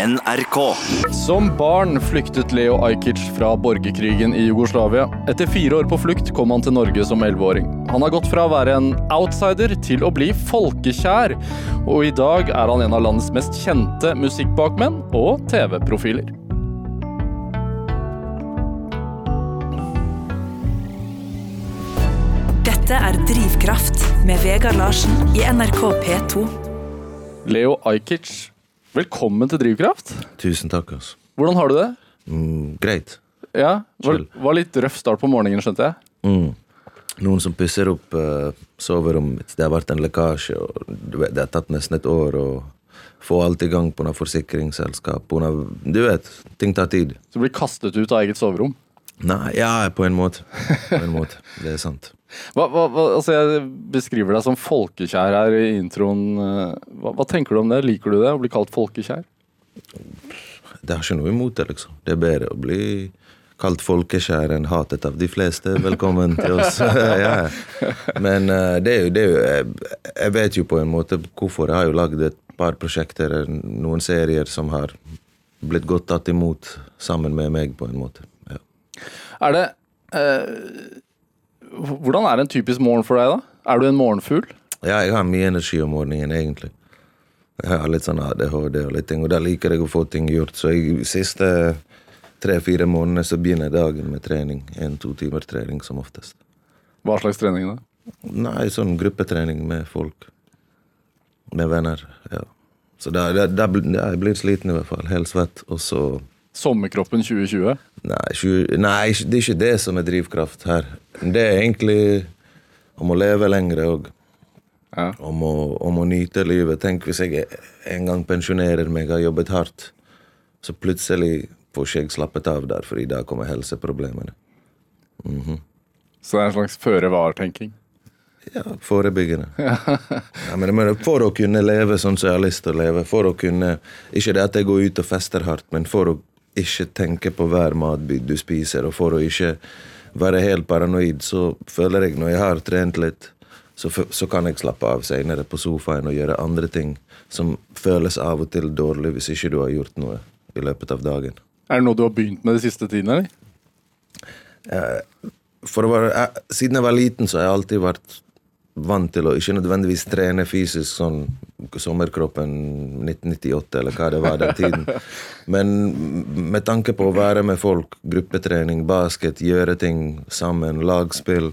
NRK. Som barn flyktet Leo Ajkic fra borgerkrigen i Jugoslavia. Etter fire år på flukt kom han til Norge som elleveåring. Han har gått fra å være en outsider til å bli folkekjær, og i dag er han en av landets mest kjente musikkbakmenn og TV-profiler. Dette er Drivkraft med Vegard Larsen i NRK P2. Leo Ajkic, velkommen til Drivkraft. Tusen takk, altså. Hvordan har du det? Mm, greit. Ja, var, var litt røff start på morgenen, skjønte jeg. Mm. Noen som pusser opp uh, soverommet mitt. Det har vært en lekkasje, vet, det har tatt nesten et år å få alt i gang på noe forsikringsselskap. På noe, du vet, ting tar tid. Så du blir kastet ut av eget soverom. Nei, ja, på en måte. På en måte. Det er sant. Hva, hva, altså jeg beskriver deg som folkekjær her i introen. eh, Hva, hva tenker du om det? Liker du det, å bli kalt folkekjær? Det har ikke noe imot det, liksom. Det er bedre å bli kalt folkekjær enn hatet av de fleste. Velkommen til oss. ja. Men eh, det er jo, det er jo jeg, jeg vet jo på en måte hvorfor. Jeg har jo lagd et par prosjekter, noen serier som har blitt godt tatt imot sammen med meg, på en måte. Ja. Er det eh, Hvordan er en typisk morgen for deg, da? Er du en morgenfugl? ja, jeg har mye energi om morgenen, egentlig. Jeg har litt sånn ADHD og litt ting, og da liker jeg å få ting gjort. Så i de siste tre-fire månedene så begynner dagen med trening. En-to timer trening som oftest. Hva slags trening, da? Nei, sånn gruppetrening med folk. Med venner. ja. Så da, da, da, da jeg blir sliten i hvert fall. Helt svett. Og så Sommerkroppen 2020? Nei, tjue- nei, det er ikke det som er drivkraft her. Det er egentlig om å leve lenger og Ja. om om å nyte livet. Tenk hvis jeg en gang pensjonerer meg, har jobbet hardt, så plutselig får ikke jeg slappet av der, for i dag kommer helseproblemene. Så det er en slags føre-var-tenking? Ja, forebyggende. ja, men, men for å kunne leve sånn som jeg har lyst til å leve, for å kunne Ikke det at jeg går ut og fester hardt, men for å ikke tenke på hver matbit du spiser, og for å ikke være helt paranoid, så føler jeg når jeg har trent litt, så, så kan jeg slappe av senere på sofaen og gjøre andre ting som føles av og til dårlig hvis ikke du har gjort noe i løpet av dagen. Er det noe du har begynt med de siste tiden, eller? For å være, jeg, siden jeg var liten, så har jeg alltid vært vant til å ikke nødvendigvis trene fysisk sånn sommerkroppen 1998, eller hva det var den tiden. Men med tanke på å være med folk, gruppetrening, basket, gjøre ting sammen, lagspill,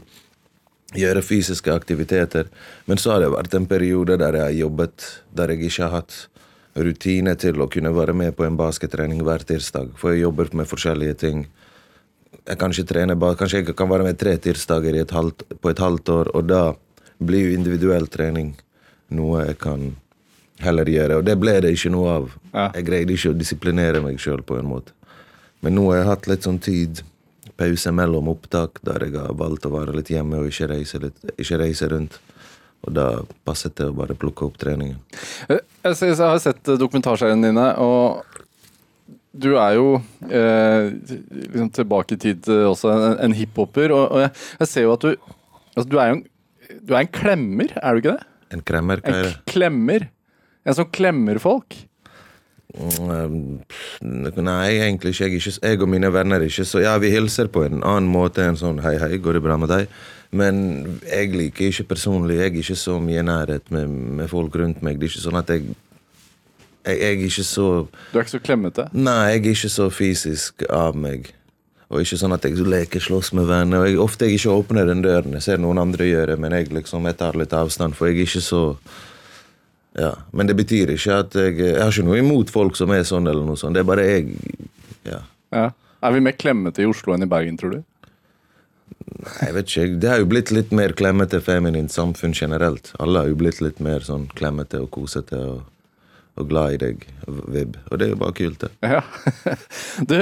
gjøre fysiske aktiviteter. Men så har det vært en periode der jeg har jobbet, der jeg ikke har hatt rutine til å kunne være med på en baskettrening hver tirsdag, for jeg jobber med forskjellige ting jeg kan ikke trene Kanskje jeg kan være med tre tirsdager i et halvt, på et halvt år, og da blir jo individuell trening noe jeg kan heller gjøre. Og det ble det ikke noe av. Ja. Jeg greide ikke å disiplinere meg sjøl på en måte. Men nå har jeg hatt litt sånn tid, pause mellom opptak, der jeg har valgt å være litt hjemme og ikke reise, litt, ikke reise rundt. Og da passet det å bare plukke opp treningen. Eh, Jeg, jeg har sett dokumentarseriene dine, og du er jo eh, liksom tilbake i tid eh, også en, en hiphoper. Og, og jeg, jeg ser jo at du altså Du er jo en, du er en klemmer, er du ikke det? En klemmer, hva er det? En klemmer. En som klemmer folk. Mm, Nei, egentlig ikke. Jeg, ikke. jeg og mine venner er ikke så Ja, vi hilser på en annen måte enn sånn hei, hei, går det bra med deg? Men jeg liker ikke personlig Jeg er ikke så mye nærhet med, med folk rundt meg. Det er ikke sånn at jeg jeg, jeg er ikke så Du er ikke så klemmete. Nei, jeg er ikke så fysisk av meg. Og ikke sånn at jeg leker slåss med venner. Og jeg, ofte jeg ikke åpner den døren. Jeg ser noen andre gjøre det, men jeg liksom, jeg tar litt avstand, for jeg er ikke så ja. Men det betyr ikke at jeg Jeg har ikke noe imot folk som er sånn, eller noe sånt. Det er bare jeg Ja. Ja. Er vi mer klemmete i Oslo enn i Bergen, tror du? Nei, Jeg vet ikke. Det har jo blitt litt mer klemmete feminint samfunn generelt. Alle har jo blitt litt mer sånn klemmete og kosete og, og glad i deg, Vib. Og det er jo bare kult, det. Ja. Du,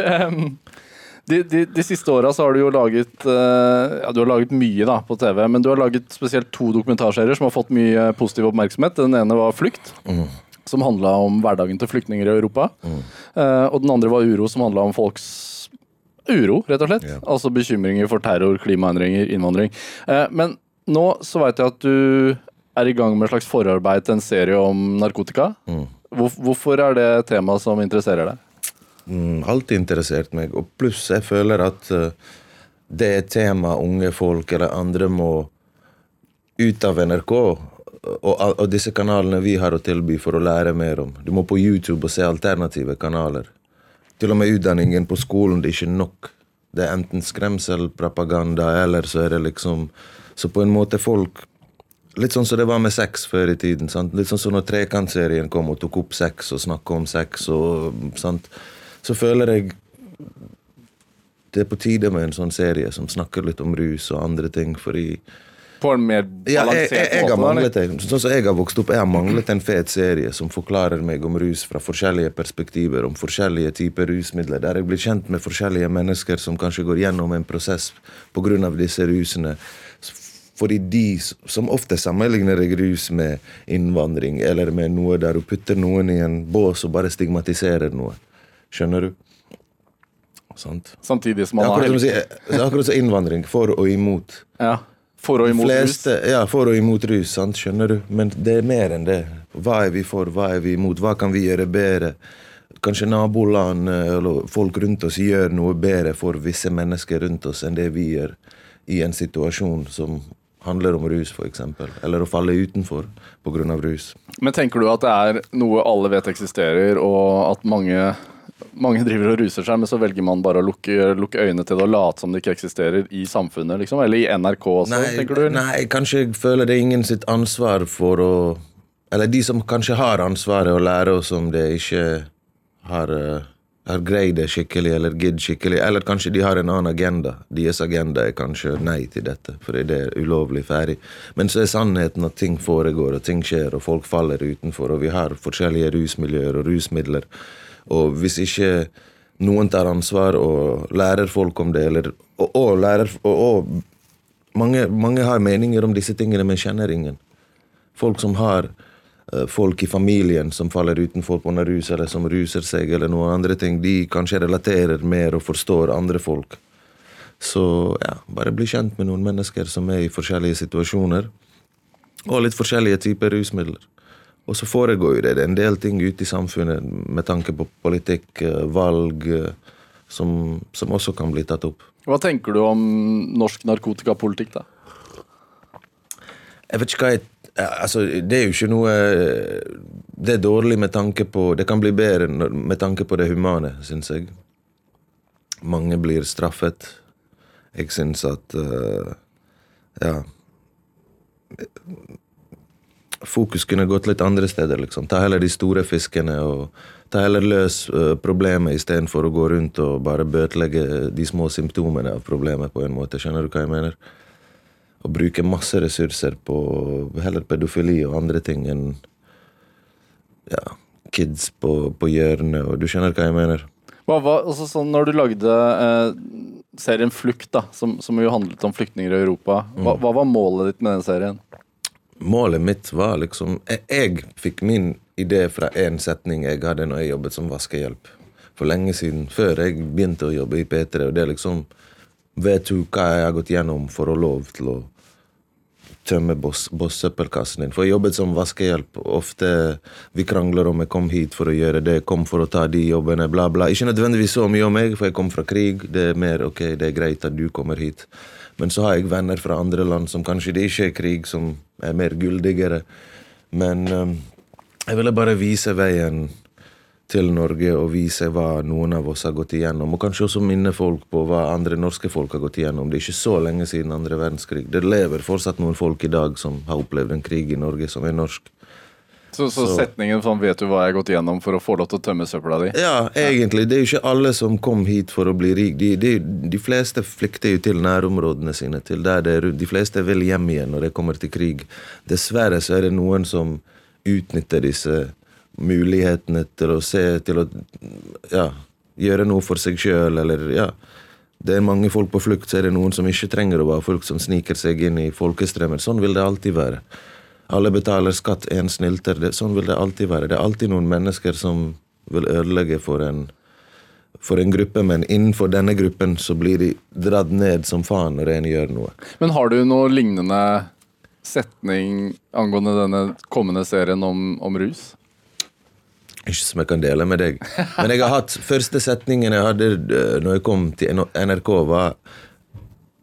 de, de, de siste åra har du jo laget eh, Ja, du har laget mye da på TV, men du har laget spesielt to dokumentarserier som har fått mye positiv oppmerksomhet. Den ene var Flukt, som handla om hverdagen til flyktninger i Europa. Mm. og den andre var Uro, som handla om folks uro, rett og slett. Yeah. Altså bekymringer for terror, klimaendringer, innvandring. Eh, men nå så veit jeg at du er i gang med et slags forarbeid til en serie om narkotika. Mm. hvorfor er det et tema som interesserer deg? Mm, alltid interessert meg. Og pluss jeg føler at eh, det er et tema unge folk eller andre må ut av NRK og, og disse kanalene vi har å tilby for å lære mer om. Du må på YouTube og se alternative kanaler. Til og med utdanningen på skolen det er ikke nok. Det er enten skremselpropaganda, eller så er det liksom Så på en måte folk Litt sånn som det var med sex før i tiden. Sant? Litt sånn som når Trekantserien kom og tok opp sex og snakka om sex. Og, sant? Så føler jeg det er på tide med en sånn serie som snakker litt om rus og andre ting. fordi På en mer ja, jeg, balansert jeg, jeg har manglet sånn som jeg har vokst opp, jeg har manglet en fet serie som forklarer meg om rus fra forskjellige perspektiver, om forskjellige typer rusmidler, der jeg blir kjent med forskjellige mennesker som kanskje går gjennom en prosess pga. disse rusene. Fordi de som ofte sammenligner jeg rus med innvandring, eller med noe der du putter noen i en bås og bare stigmatiserer noe. Skjønner du? Sant? Samtidig som man har si- det er akkurat som innvandring. For og imot. ja, For og imot rus. Ja, for og imot rus, sant? skjønner du? Men det er mer enn det. Hva er vi for, hva er vi imot? Hva kan vi gjøre bedre? Kanskje naboland eh, eller folk rundt oss gjør noe bedre for visse mennesker rundt oss enn det vi gjør i en situasjon som handler om rus, f.eks. Eller å falle utenfor pga. rus. Men tenker du at det er noe alle vet eksisterer, og at mange, mange driver og ruser seg, men så velger man bare å lukke, lukke øynene til det og late som det ikke eksisterer i samfunnet, liksom? Eller i NRK også, Nei, tenker du? nei, kanskje jeg føler det er ingen sitt ansvar for å Eller de som kanskje har ansvaret å lære oss om det, ikke har, eh, har greid det skikkelig eller gidd skikkelig. Eller kanskje de har en annen agenda. Deres agenda er kanskje nei til dette, fordi det er ulovlig ferdig. Men så er sannheten at ting foregår, og ting skjer, og folk faller utenfor, og vi har forskjellige rusmiljøer og rusmidler. Og hvis ikke noen tar ansvar og lærer folk om det, eller og, og lærer og, og mange, mange har meninger om disse tingene, men kjenner ingen. Folk som har uh, folk i familien som faller utenfor på noe rus, eller som ruser seg, eller noen andre ting, de kanskje relaterer mer og forstår andre folk. Så ja, bare bli kjent med noen mennesker som er i forskjellige situasjoner, og litt forskjellige typer rusmidler. Og så foregår jo det det er en del ting ute i samfunnet med tanke på politikk, eh, valg, eh, som, som også kan bli tatt opp. Hva tenker du om norsk narkotikapolitikk, da? Jeg vet ikke hva jeg Altså, det er jo ikke noe Det er dårlig med tanke på Det kan bli bedre med tanke på det humane, syns jeg. Mange blir straffet. Jeg syns at eh, Ja. Fokus kunne gått litt andre steder, liksom. Ta heller de store fiskene og ta heller løs uh, problemet istedenfor å gå rundt og bare bøtelegge de små symptomene av problemet, på en måte. Skjønner du hva jeg mener? Å bruke masse ressurser på heller pedofili og andre ting enn ja, kids på, på hjørnet, og du skjønner hva jeg mener? Hva hva, altså, sånn, når du lagde eh, serien Flukt, da, som, som jo handlet om flyktninger i Europa, hva, hva var målet ditt med den serien? Målet mitt var liksom Jeg, fikk min idé fra én setning jeg hadde når jeg jobbet som vaskehjelp. For lenge siden, før jeg begynte å jobbe i P3. Og det er liksom Vet du hva jeg har gått gjennom for å lov til å tømme boss- boss-søppelkassen din? For jeg jobbet som vaskehjelp. Ofte vi krangler om jeg kom hit for å gjøre det, kom for å ta de jobbene, bla, bla. Ikke nødvendigvis så mye om meg, for jeg kom fra krig. Det er mer ok, det er greit at du kommer hit. Men så har jeg venner fra andre land som kanskje det ikke er krig, som er mer guldigere. Men um, jeg ville bare vise veien til Norge og vise hva noen av oss har gått igjennom. Og kanskje også minne folk på hva andre norske folk har gått igjennom. Det er ikke så lenge siden andre verdenskrig. Det lever fortsatt noen folk i dag som har opplevd en krig i Norge, som er norsk. Så, så, setningen sånn 'vet du hva jeg har gått igjennom for å få lov til å tømme søpla di'? Ja, egentlig. Det er jo ikke alle som kom hit for å bli rik. De, de, de fleste flykter jo til nærområdene sine. til der det er. De fleste vil hjem igjen når det kommer til krig. Dessverre så er det noen som utnytter disse mulighetene til å se Til å ja, gjøre noe for seg sjøl, eller ja. Det er mange folk på flukt, så er det noen som ikke trenger å være folk som sniker seg inn i folkestrømmer. Sånn vil det alltid være. Alle betaler skatt, én snylter. Det, sånn vil det alltid være. Det er alltid noen mennesker som vil ødelegge for en, for en gruppe, men innenfor denne gruppen så blir de dratt ned som faen når en gjør noe. Men har du noe lignende setning angående denne kommende serien om, om rus? Ikke som jeg kan dele med deg. Men jeg har hatt første setningen jeg hadde eh, når jeg kom til NRK, var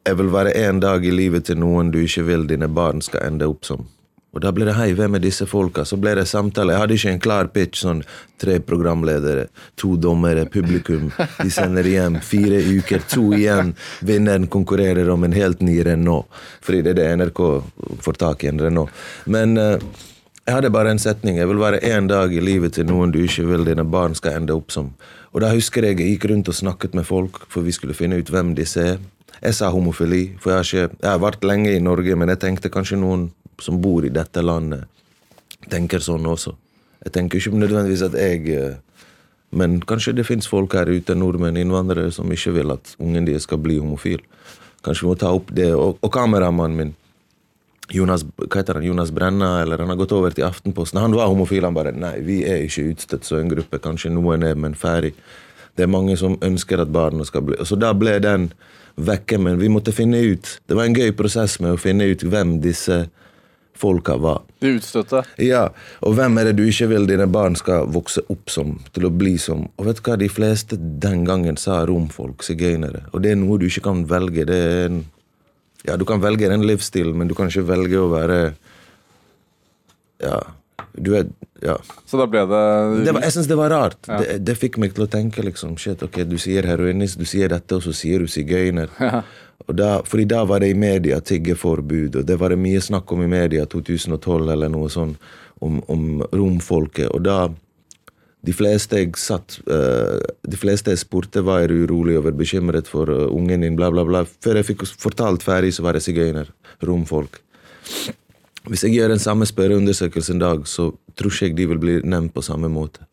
Jeg vil være en dag i livet til noen du ikke vil dine barn skal ende opp som. Og da ble det hei, hvem er disse folka? Så ble det samtale. Jeg hadde ikke en klar pitch. sånn Tre programledere, to dommere, publikum. De sender hjem. Fire uker, to igjen. Vinneren konkurrerer om en helt ny Renault. Fordi det er det NRK får tak i, en Renault. Men uh, jeg hadde bare en setning. Jeg vil være en dag i livet til noen du ikke vil dine barn skal ende opp som. Og da husker jeg jeg gikk rundt og snakket med folk, for vi skulle finne ut hvem disse er. Jeg sa homofili, for jeg har, ikke, jeg har vært lenge i Norge, men jeg tenkte kanskje noen som bor i dette landet, tenker sånn også. Jeg tenker ikke nødvendigvis at jeg eh, Men kanskje det fins folk her ute, nordmenn, innvandrere, som ikke vil at ungen deres skal bli homofil. Kanskje vi må ta opp det. Og, og kameramannen min, Jonas, hva heter han, Jonas Brenna, eller han har gått over til Aftenposten. Han var homofil. Han bare Nei, vi er ikke utstøtt som en gruppe. Kanskje noen er, men ferdig. Det er mange som ønsker at barna skal bli Så da ble den vekke, men vi måtte finne ut Det var en gøy prosess med å finne ut hvem disse folka var. De utstøtte. Ja, og hvem er det du ikke vil dine barn skal vokse opp som, til å bli som? Og vet du hva, de fleste den gangen sa romfolk, sigøynere. Og det er noe du ikke kan velge. Det er en Ja, du kan velge den livsstilen, men du kan ikke velge å være Ja, du er Ja. Så da ble det, Det var, jeg syns det var rart. Ja. Det, det fikk meg til å tenke liksom, shit, ok, du sier heroinist, du sier dette, og så sier du sigøyner. Og da, fordi da var det i media tiggeforbud, og det var det mye snakk om i media 2012 eller noe sånn, om, om romfolket. Og da De fleste jeg satt uh, De fleste jeg spurte, var er urolig over, bekymret for uh, ungen din, bla, bla, bla. Før jeg fikk fortalt ferdig, så var det sigøyner. Romfolk. Hvis jeg gjør den samme spørreundersøkelsen en dag, så tror ikke jeg de vil bli nevnt på samme måte.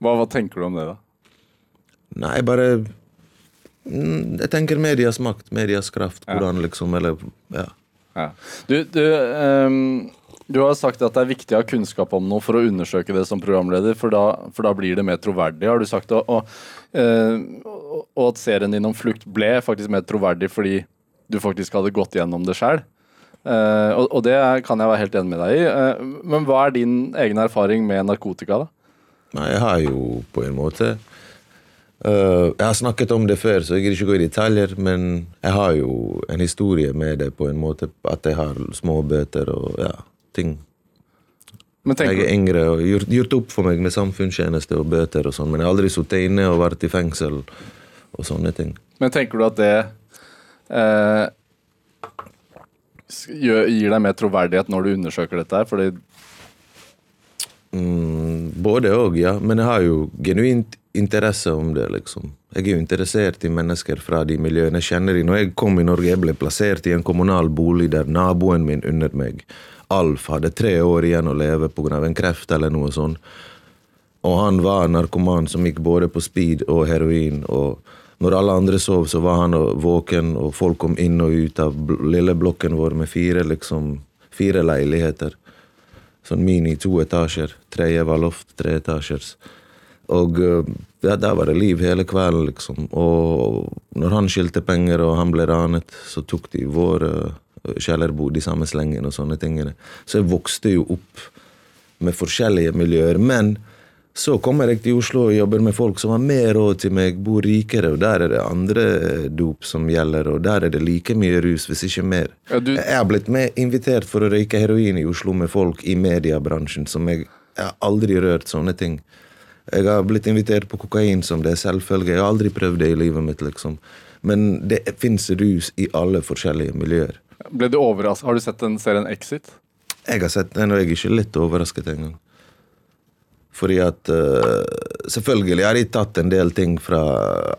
hva, hva tenker du om det, da? Nei, bare Jeg tenker medias makt, medias kraft. Hvordan liksom Eller ja. Ja. Du, du, um, du har sagt at det er viktig å ha kunnskap om noe for å undersøke det som programleder, for da, for da blir det mer troverdig, har du sagt. Og, og, uh, og at serien din om flukt ble faktisk mer troverdig fordi du faktisk hadde gått gjennom det sjøl. og, og det kan jeg være helt enig med deg i. Uh, men hva er din egen erfaring med narkotika, da? Nei, jeg har jo på en måte Jeg har snakket om det før, så jeg gidder ikke gå i detaljer, men jeg har jo en historie med det på en måte. At jeg har småbøter og ja, ting. Men Jeg er yngre og gjort, gjort opp for meg med samfunnstjeneste og bøter og sånn, men jeg har aldri sittet inne og vært i fengsel og sånne ting. men tenker du at det eh, gir deg mer troverdighet når du undersøker dette her? Fordi Mm, både òg, ja. Men jeg har jo genuint interesse om det, liksom. Jeg er jo interessert i mennesker fra de miljøene jeg kjenner de. Når jeg kom i Norge, jeg ble plassert i en kommunal bolig der naboen min under meg, Alf, hadde tre år igjen å leve pga. en kreft eller noe sånt. Og han var narkoman som gikk både på speed og heroin. Og når alle andre sov, så var han våken, og folk kom inn og ut av lille blokken vår med fire, liksom, fire leiligheter. Sånn mini to etasjer. Tredje var loft, tre etasjers. Og eh, ja, der var det liv hele kvelden, liksom. Og når han skilte penger og han ble ranet, så tok de vår kjellerbo, kjellerbod i samme slengene og sånne tingene. Så jeg vokste jo opp med forskjellige miljøer. Men så kommer jeg til Oslo og jobber med folk som har mer råd til meg, bor rikere, og der er det andre dop som gjelder, og der er det like mye rus, hvis ikke mer. Ja, du- Jeg har blitt med invitert for å røyke heroin i Oslo med folk i mediebransjen som jeg, jeg har aldri rørt sånne ting. Jeg har blitt invitert på kokain som det er selvfølge. Jeg har aldri prøvd det i livet mitt, liksom. Men det fins rus i alle forskjellige miljøer. ble du overrasket? Har du sett den serien Exit? Jeg har sett den, og jeg er ikke litt overrasket engang. Fordi at uh, Selvfølgelig har de tatt en del ting fra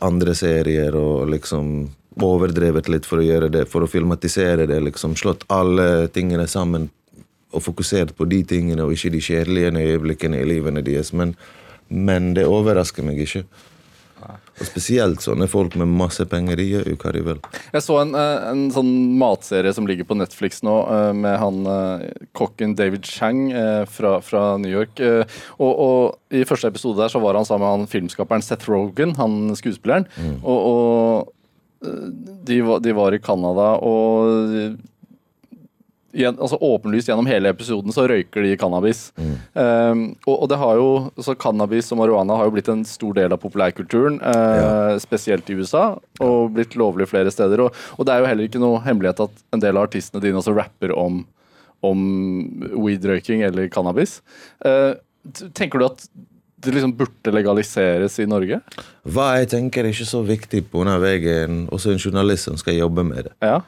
andre serier og liksom overdrevet litt for å gjøre det, for å filmatisere det. liksom Slått alle tingene sammen og fokusert på de tingene og ikke de kjedelige øyeblikkene i livene deres. Men, men det overrasker meg ikke. Og Spesielt sånne folk med masse penger. De gjør jo hva de vil. Jeg så en, eh, en sånn matserie som ligger på Netflix nå, eh, med han eh, kokken David Chang fra, fra New York. Og, og I første episode der så var han sammen med han filmskaperen Seth Rogan, han skuespilleren. Og, og eh, de, var, de var i Canada, og altså åpenlyst gjennom hele episoden så røyker de cannabis. Um, og, og det har jo, så Cannabis og marihuana har jo blitt en stor del av populærkulturen, eh, spesielt i USA, og blitt lovlig flere steder. Og, og det er jo heller ikke noe hemmelighet at en del av artistene dine også rapper om, om weed-røyking eller cannabis. Uh, tenker du at det liksom burde legaliseres i Norge? Hva jeg tenker er ikke så viktig på denne av jeg er en, også en journalist som skal jobbe med det. Ja.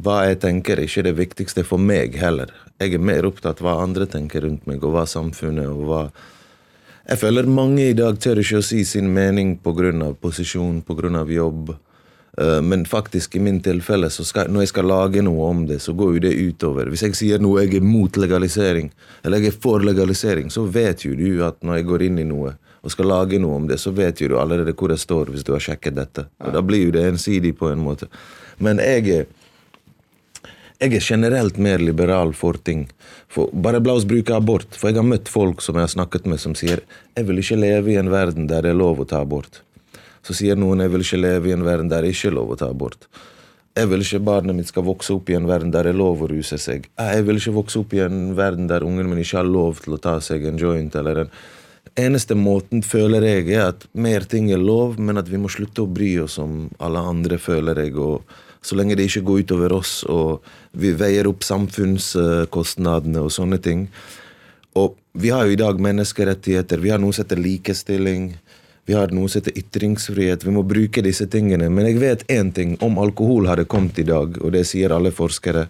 Hva jeg tenker er ikke det viktigste for meg heller. Jeg er mer opptatt av hva andre tenker rundt meg, og hva samfunnet og hva Jeg føler mange i dag tør ikke å si sin mening pga. posisjon, pga. jobb. Eh, Men faktisk, i min tilfelle, skal, når jeg skal lage noe om det, så går jo det utover. Hvis jeg sier noe jeg er mot legalisering, eller jeg er for legalisering, så vet jo du at når jeg går inn i noe og skal lage noe om det, så vet jo du allerede hvor det står, hvis du har sjekket dette. Og da blir jo det ensidig på en måte. Men jeg er jeg er generelt mer liberal for ting. For, bare la oss bruke abort. For jeg har møtt folk som jeg har snakket med, som sier jeg vil ikke leve i en verden der det er lov å ta abort. Så sier noen jeg vil ikke leve i en verden der det ikke er lov å ta abort. Jeg vil ikke barnet mitt skal vokse opp i en verden der det er lov å ruse seg. Jeg vil ikke vokse opp i en verden der ungen min ikke har lov til å ta seg en joint eller en Eneste måten føler jeg er at mer ting er lov, men at vi må slutte å bry oss om alle andre, føler jeg. og så lenge det ikke går utover oss, og vi veier opp samfunnskostnadene og sånne ting. Og vi har jo i dag menneskerettigheter, vi har noe som heter likestilling. Vi har noe som heter ytringsfrihet. Vi må bruke disse tingene. Men jeg vet én ting. Om alkohol hadde kommet i dag, og det sier alle forskere,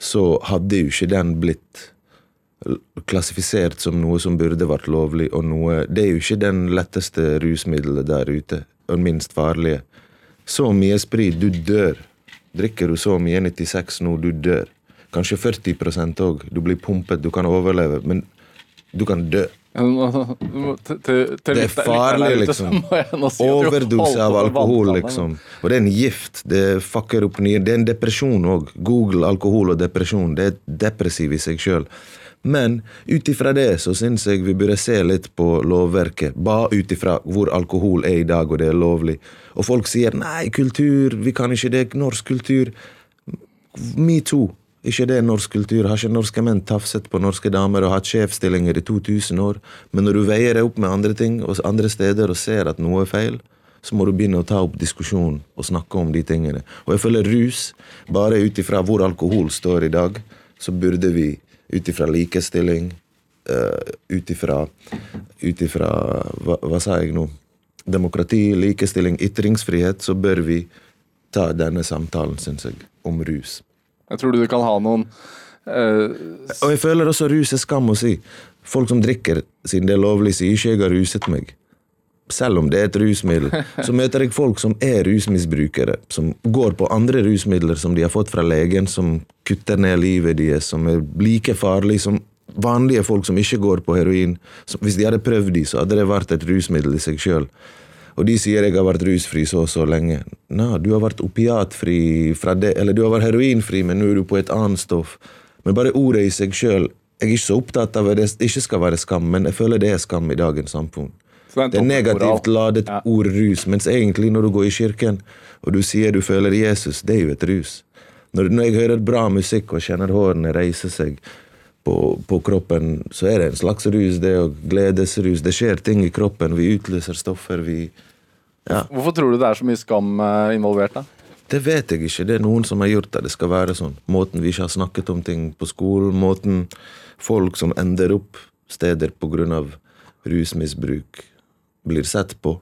så hadde jo ikke den blitt klassifisert som noe som burde vært lovlig, og noe Det er jo ikke den letteste rusmiddelet der ute, og minst farlige. Så mye sprit, du dør. Drikker du så mye 96 nå, du dør. Kanskje 40% òg. Du blir pumpet, du kan overleve, men du kan dø. Det er farlig, liksom. Overdose av alkohol, liksom. Og det er en gift. Det fucker opp nye Det er en depresjon òg. Google alkohol og depresjon. Det er depressiv i seg sjøl. Men ut ifra det så syns jeg vi burde se litt på lovverket. Bare ut ifra hvor alkohol er i dag, og det er lovlig. Og folk sier 'nei, kultur, vi kan ikke det, norsk kultur'. Metoo. Ikke det er norsk kultur. Har ikke norske menn tafset på norske damer og hatt sjefsstillinger i 2000 år? Men når du veier det opp med andre ting og andre steder og ser at noe er feil, så må du begynne å ta opp diskusjon og snakke om de tingene. Og jeg føler rus, bare ut ifra hvor alkohol står i dag, så burde vi ut ifra likestilling, uh, ut ifra ut ifra hva, hva sa jeg nå? Demokrati, likestilling, ytringsfrihet, så bør vi ta denne samtalen, syns jeg, om rus. Jeg tror du du kan ha noen uh, Og jeg føler også rus er skam å si. Folk som drikker siden det er lovlig, sier ikke jeg har ruset meg. Selv om det er et rusmiddel. Så møter jeg folk som er rusmisbrukere, som går på andre rusmidler som de har fått fra legen, som kutter ned livet deres, som er like farlige som vanlige folk som ikke går på heroin. Hvis de hadde prøvd de, så hadde det vært et rusmiddel i seg sjøl. Og de sier jeg har vært rusfri så og så lenge. Nei, du har vært opiatfri fra det, eller du har vært heroinfri, men nå er du på et annet stoff. Men bare ordet i seg sjøl Jeg er ikke så opptatt av at det ikke skal være skam, men jeg føler det er skam i dagens samfunn. Det er negativt ladet ord rus, mens egentlig når du går i kirken og du sier du føler Jesus, det er jo et rus. Når, når jeg hører bra musikk og kjenner hårene reise seg på, på kroppen, så er det en slags rus, det og gledesrus. Det skjer ting i kroppen, vi utløser stoffer, vi Ja. Hvorfor tror du det er så mye skam eh, involvert? da? Det vet jeg ikke. Det er noen som har gjort det. det skal være sånn. Måten vi ikke har snakket om ting på skolen, måten folk som ender opp steder pga. rusmisbruk, blir sett på.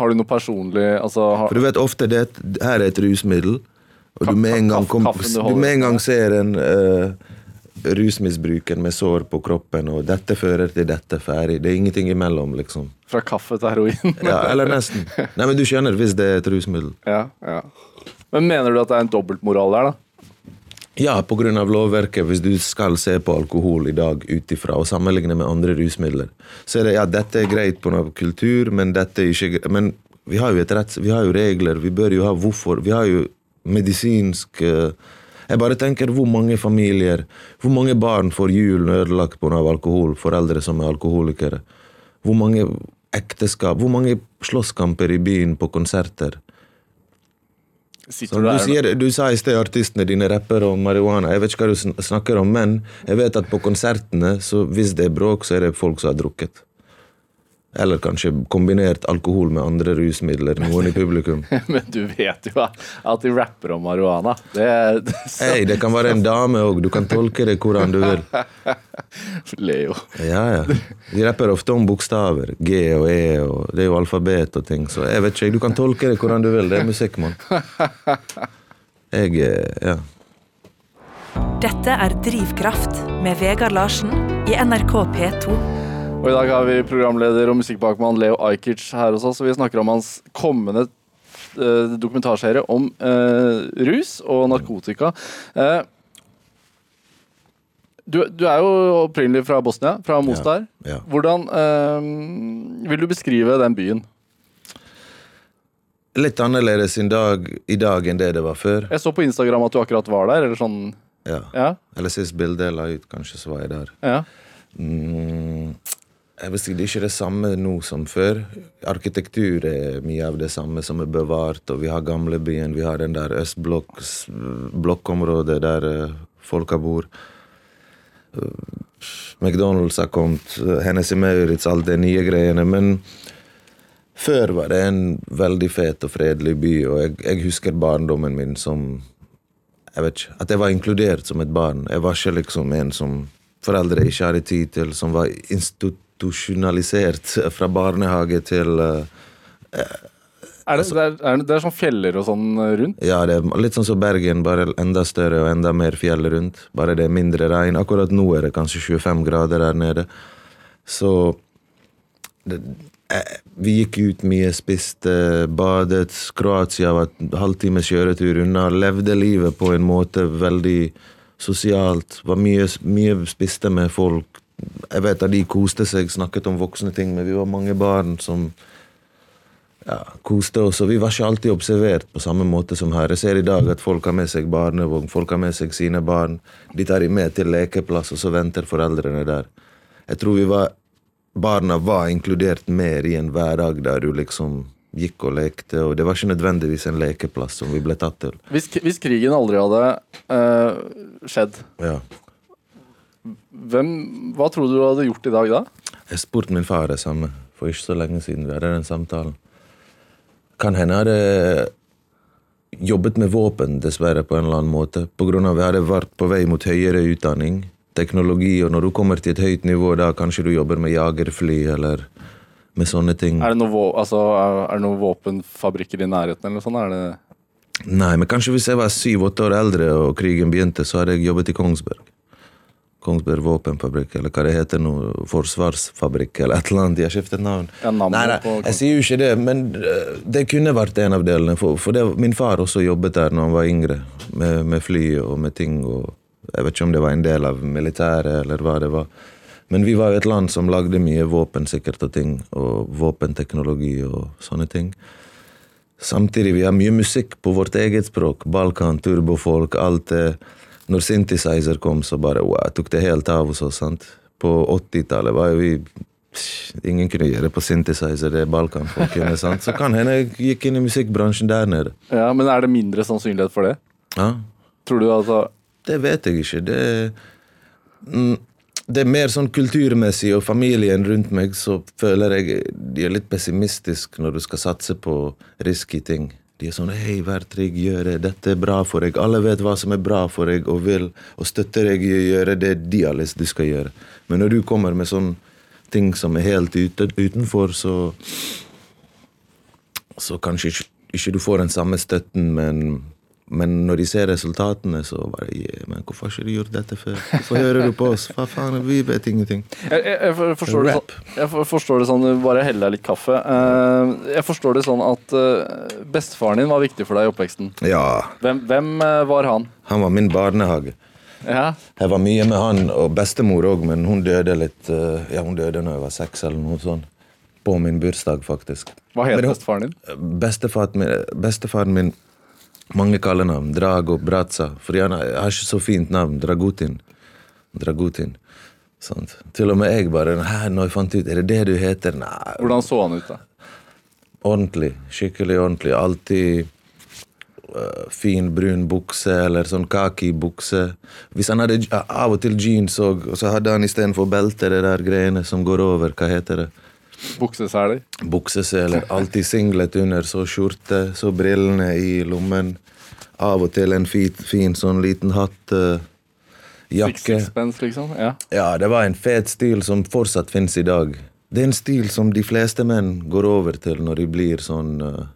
Har du noe personlig altså, har, For du vet ofte det her er et rusmiddel, og du med en gang, kom, du med en gang ser en uh, rusmisbruker med sår på kroppen, og dette fører til dette, ferdig. Det er ingenting imellom, liksom. fra kaffe til heroin? Ja, eller nesten. Nei, men du skjønner, hvis det er et rusmiddel. ja, ja. Men mener du at det er en dobbeltmoral der, da? Ja, av lovverket, hvis du skal se på alkohol i dag ut ifra og sammenligne med andre rusmidler, så er det ja, dette er greit noe kultur, men dette er ikke. Men vi har jo et retts... Vi har jo regler, vi bør jo ha hvorfor. Vi har jo medisinsk eh, Jeg bare tenker hvor mange familier, hvor mange barn får julen ødelagt på av alkohol, foreldre som er alkoholikere. Hvor mange ekteskap, hvor mange slåsskamper i byen på konserter. Som du du, sier, du sa i sted artistene dine rapper om marihuana. Jeg vet ikke hva du snakker om, men jeg vet at på konsertene, så hvis det er bråk, så er det folk som har drukket. Eller kanskje kombinert alkohol med andre rusmidler. Noen i publikum. Men du vet jo at de rapper om marihuana. Det, det så, det kan være en dame òg. Du kan tolke det hvordan du vil. Leo. Ja, ja. De rapper ofte om bokstaver. G og E, og det er jo alfabet og ting. Så jeg vet ikke, du kan tolke det hvordan du vil. Det er musikk, mann. Jeg eh, Ja. Dette er Drivkraft med Vegard Larsen i NRK P2. Og I dag har vi programleder og musikkbakmann Leo Ajkic her hos oss. og Vi snakker om hans kommende eh, dokumentarserie om eh, rus og narkotika. Eh, du, du er jo opprinnelig fra Bosnia, fra Mostar. ja. Hvordan eh, vil du beskrive den byen? Litt annerledes dag, i dag enn det det var før. Jeg så på Instagram at du akkurat var der. eller sånn, Ja. ja, Eller sist bilde jeg la ut, kanskje, så var jeg der. ja. Mm, jeg vil si Det er ikke det samme nå som før. Arkitektur er mye av det samme som er bevart. og Vi har gamlebyen, vi har den der østblokkområdet der eh, folka bor. Eh, McDonald's har kommet, hennes Hennessy Maurits, alt de nye greiene. Men før var det en veldig fet og fredelig by, og jeg, jeg husker barndommen min som jeg vet ikke, At jeg var inkludert som et barn. Jeg var ikke liksom en som foreldre ikke hadde tid til, som var institusjonalisert fra barnehage til eh, Er det, det, er, det, er sånn fjeller og sånn rundt? Ja, det er litt sånn som Bergen, bare enda større og enda mer fjell rundt. Bare det er mindre regn. Akkurat nå er det kanskje 25 grader der nede. Så det, eh, Vi gikk ut mye, spiste, badet. Kroatia var en halvtimes kjøretur unna. Levde livet på en måte veldig sosialt. Var mye, mye spiste med folk. Jeg vet at de koste seg, snakket om voksne ting, men vi var mange barn som ja, koste oss. Og vi var ikke alltid observert på samme måte som her. Jeg ser i dag at folk har med seg barnevogn, folk har med seg sine barn. De tar de med til lekeplass, og så venter foreldrene der. Jeg tror vi var Barna var inkludert mer i en hverdag der du liksom gikk og lekte, og det var ikke nødvendigvis en lekeplass som vi ble tatt til. Hvis, hvis krigen aldri hadde eh, skjedd, Ja. Hvem, hva tror du du hadde gjort i dag da? Jeg spurte min far det samme for ikke så lenge siden. Vi hadde den samtalen. Kan hende hadde jobbet med våpen, dessverre, på en eller annen måte. Av vi hadde vært på vei mot høyere utdanning, teknologi, og når du kommer til et høyt nivå, da kanskje du jobber med jagerfly eller med sånne ting. Er det noen altså, er, er det noen våpenfabrikker i nærheten? eller noe sånt? Det Nei, men kanskje hvis jeg var syv-åtte år eldre og krigen begynte, så hadde jeg jobbet i Kongsberg. Kongsberg våpenfabrikk, eller hva det heter nå, forsvarsfabrikk, eller et eller annet. De har skiftet navn. Ja, nei, nei, jeg sier jo ikke det, men eh, det kunne vært en av delene. For, for det, min far også jobbet der når han var yngre, med, med fly og med ting. og Jeg vet ikke om det var en del av militæret, eller hva det var. Men vi var jo et land som lagde mye våpen sikkert og ting, og våpenteknologi og sånne ting. Samtidig vi har mye musikk på vårt eget språk. Balkan, turbofolk, alt det. Når synthesizer kom, så bare wow, tok det helt av hos oss. sant? På 80-tallet var jo vi Ingen kunne gjøre på synthesizer det balkanfolk kunne. sant? Så kan hende jeg gikk inn i musikkbransjen der nede. Ja, Men er det mindre sannsynlighet for det? Ja, Tror du altså Det vet jeg ikke. Det, mm, det er mer sånn kulturmessig, og familien rundt meg, så føler jeg de er litt pessimistisk når du skal satse på risky ting. De er sånn 'hei, vær trygg, gjør det, dette er bra for deg'. Alle vet hva som er bra for deg, og vil og støtter deg i å gjøre det de har lyst du skal gjøre. Men når du kommer med sånn ting som er helt utenfor, så Så kanskje ikke, ikke du får den samme støtten, men men når de ser resultatene, så bare yeah, men 'Hvorfor har ikke du gjort dette før?' 'Hvorfor hører du på oss?' Hva faen, vi vet ingenting. Jeg, jeg, jeg forstår, det sånn, jeg forstår det sånn Bare hell deg litt kaffe. Eh, jeg forstår det sånn at eh, bestefaren din var viktig for deg i oppveksten. Ja, Hvem, hvem eh, var han? han var min barnehage. Ja, Jeg var mye med han, og bestemor òg, men hun døde litt Ja, hun døde når jeg var seks, eller noe sånt. På min bursdag, faktisk. Hva het bestefaren din? Bestefaren min, bestefaren min Mange kallenavn. Drago, Bratza. For jeg har har ikke så fint navn. Dragutin. Dragutin. Sånt. Til og med jeg bare Hæ, når jeg fant ut Er det det du heter? Nei, Hvordan så han ut, da? ordentlig. Skikkelig ordentlig. Alltid uh, fin brun bukse eller sånn kaki-bukse. Hvis han hadde uh, av og til jeans òg, og så hadde han istedenfor belte det der greiene som går over, hva heter det? Bukseseler. Bukseseler. Alltid singlet under, så skjorte, så brillene i lommen. Av og til en fin, fin sånn liten hatt. Uh, jakke. Sixpence, liksom. Ja. Ja, det var en fet stil som fortsatt finnes i dag. Det er en stil som de fleste menn går over til når de blir sånn uh,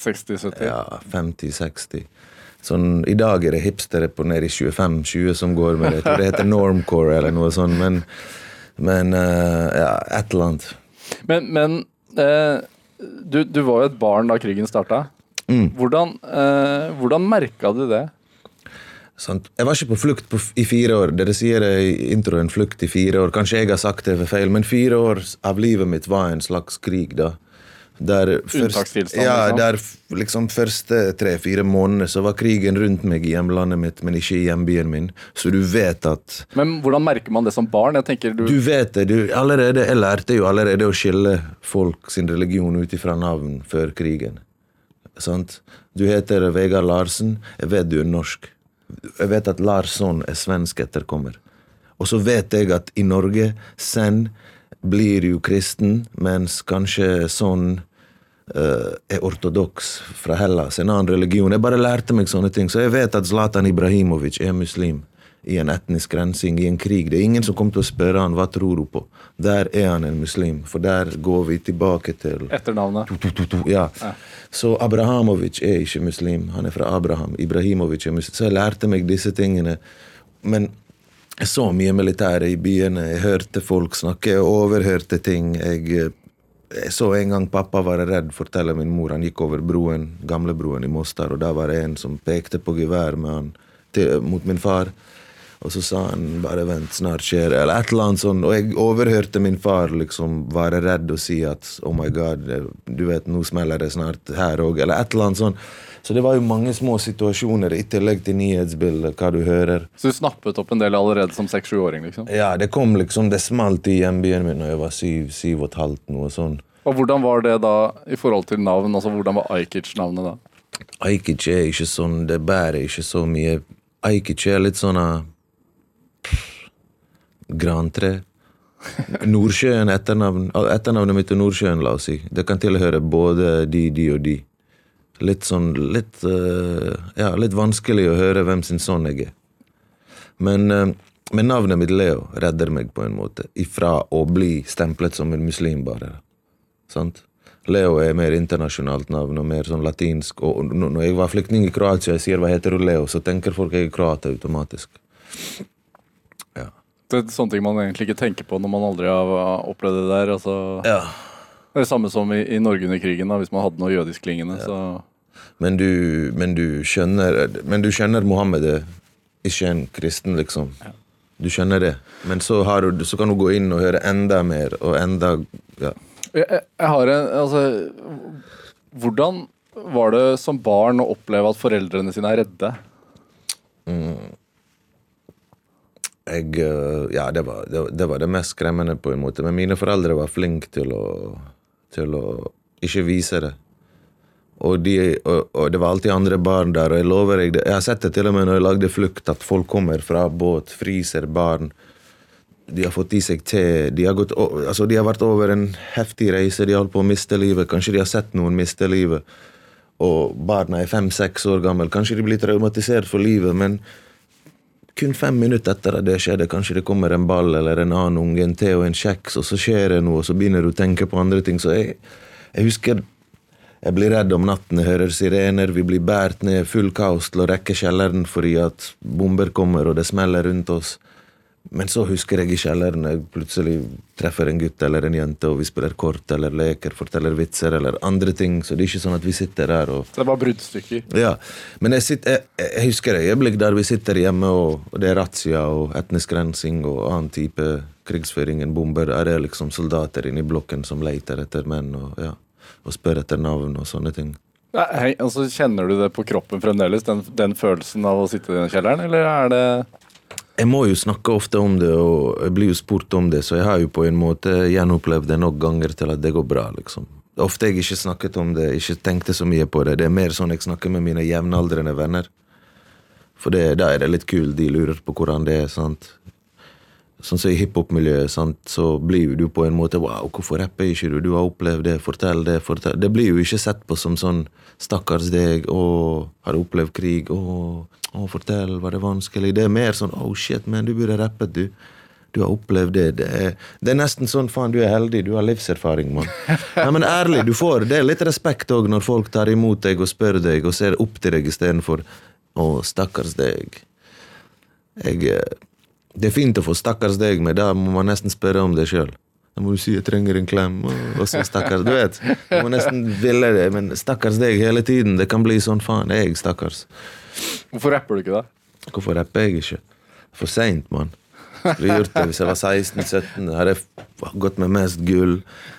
60-70. ja, 50-60. Sånn, I dag er det hipstere på nede i 25-20 som går med det. Jeg tror det heter normcore eller noe sånt, men, men uh, ja, et eller annet. Men, men eh, du, du var jo et barn da krigen starta. Mm. Hvordan, eh, hvordan merka du det? Sant? Jeg var ikke på flukt på, i fire år. Dere sier det i introen flukt i fire år. Kanskje jeg har sagt det for feil, men fire år av livet mitt var en slags krig, da. Der først, ja, liksom? der liksom første tre-fire måneder så var krigen rundt meg i hjemlandet mitt, men ikke i hjembyen min. Så du vet at Men hvordan merker man det som barn? Jeg tenker du, Du vet det. Du, allerede, jeg lærte jo allerede å skille folk sin religion ut ifra navn før krigen. Sant? Du heter Vegard Larsen. Jeg vet du er norsk. Jeg vet at Larsson er svensk etterkommer. Og så vet jeg at i Norge, Sen blir jo kristen, mens kanskje sånn uh, er ortodoks fra Hellas, en annen religion. Jeg bare lærte meg sånne ting. Så jeg vet at Zlatan Ibrahimovic er muslim i en etnisk rensing, i en krig. Det er ingen som kommer til å spørre han hva tror du på. Der er han en muslim, for der går vi tilbake til etternavnet. Ja. Så Abrahamovic er ikke muslim. Han er fra Abraham. Ibrahimovic er muslim. Så jeg lærte meg disse tingene. Men så mye militære i byene. Jeg hørte folk snakke, jeg overhørte ting. Jeg, jeg så en gang pappa var redd, forteller min mor. Han gikk over broen, gamlebroen i Mostar, og da var det en som pekte på gevær med han til, mot min far. Og så sa han bare vent, snart skjer det, eller et eller annet sånt. Og jeg overhørte min far liksom være redd og si at oh my god, du vet, nå smeller det snart her òg, eller et eller annet sånt. Så det var jo mange små situasjoner, i tillegg til nyhetsbildet, hva du hører. Så du snappet opp en del allerede som seks-sjuåring? Liksom. Ja, det kom liksom, det smalt i hjembyen min da jeg var syv, syv og et halvt, noe sånn. Og hvordan var det da i forhold til navn? Altså Hvordan var Ajkic-navnet da? Ajkic er ikke sånn, det bærer ikke så mye. Ajkic er litt sånn Grantre. Nordsjøen etternavn. Etternavnet mitt er Nordsjøen, la oss si. Det kan tilhøre både de, de og de. Litt sånn litt, eh, ja, litt vanskelig å høre hvem sin sønn jeg er. Men, eh, men navnet mitt Leo redder meg på en måte ifra å bli stemplet som en muslim, bare. Sant? Leo er mer internasjonalt navn og mer sånn latinsk. Og og når jeg var flyktning i Kroatia og jeg sier hva heter du Leo, så tenker folk jeg er kroat automatisk. Ja. Det er sånne ting man egentlig ikke tenker på når man aldri har opplevd det der. Altså, ja. Det er det samme som i, i Norge under krigen, da, hvis man hadde noe jødiskklingende. Så Men du, men du skjønner Men du skjønner Mohammed er ikke en kristen, liksom. Du skjønner det. Men så, har du, så kan du gå inn og høre enda mer og enda ja. jeg, jeg har en Altså Hvordan var det som barn å oppleve at foreldrene sine er redde? Jeg, eh, ja, det var, det, det var det mest skremmende, på en måte. Men mine foreldre var flinke til å, til å ikke vise det. Og, de, og, og det var alltid andre barn der, og jeg lover deg. Jeg har sett det til og med når jeg lagde Flukt, at folk kommer fra båt, fryser barn. De har fått i seg te. De har, gått, altså, de har vært over en heftig reise, de holdt på å miste livet. Kanskje de har sett noen miste livet. Og barna er fem-seks år gamle. Kanskje de blir traumatisert for livet, men kun fem minutter etter at det skjedde, kanskje det kommer en ball eller en annen unge, en te og en kjeks, og så skjer det noe, og så begynner du å tenke på andre ting. Så jeg, jeg husker jeg blir redd om natten, jeg hører sirener, vi blir båret ned, full kaos til å rekke kjelleren fordi at bomber kommer og det smeller rundt oss. Men så husker jeg ikke heller når jeg plutselig treffer en gutt eller en jente, og vi spiller kort eller leker, forteller vitser eller andre ting, så det er ikke sånn at vi sitter der og Så det var bruddstykker. ja, men jeg, sitter, jeg, jeg husker et øyeblikk der vi sitter hjemme, og, og det er razzia og etnisk rensing og annen type krigsføring enn bomber. Er det liksom soldater inne i blokken som leter etter menn og, ja, og spør etter navn og sånne ting? Nei, altså, kjenner du det på kroppen fremdeles, den, den følelsen av å sitte i den kjelleren, eller er det Jeg må jo snakke ofte om det, og jeg blir jo spurt om det, så jeg har jo på en måte gjenopplevd det nok ganger til at det går bra, liksom. Ofte jeg ikke snakket om det, ikke tenkte så mye på det. Det er mer sånn jeg snakker med mine jevnaldrende venner. For det, da er det litt kult, de lurer på hvordan det er. sant? Sånn som i hiphop-miljøet, så blir jo du på en måte Wow, hvorfor rapper ikke du? Du har opplevd det, fortell det. fortell Det blir jo ikke sett på som sånn Stakkars deg, å, har opplevd krig? Å, å, fortell, var det vanskelig? Det er mer sånn Oh shit, men du burde rappet, du. Du har opplevd det. Det er, det er nesten sånn faen, du er heldig, du har livserfaring, mann. Ja, men ærlig, du får Det er litt respekt òg når folk tar imot deg og spør deg og ser opp til deg istedenfor Å, stakkars deg. Jeg eh, Det er fint å få 'stakkars deg', men da må man nesten spørre om det sjøl. Da må du si 'jeg trenger en klem', og så 'stakkars'. Du vet. Du må nesten ville det, men 'stakkars deg' hele tiden. Det kan bli sånn 'faen, jeg stakkars'? Hvorfor rapper du ikke, da? Hvorfor rapper jeg ikke? For seint, mann. Skulle gjort det hvis jeg var 16-17. Hadde jeg gått med mest gull.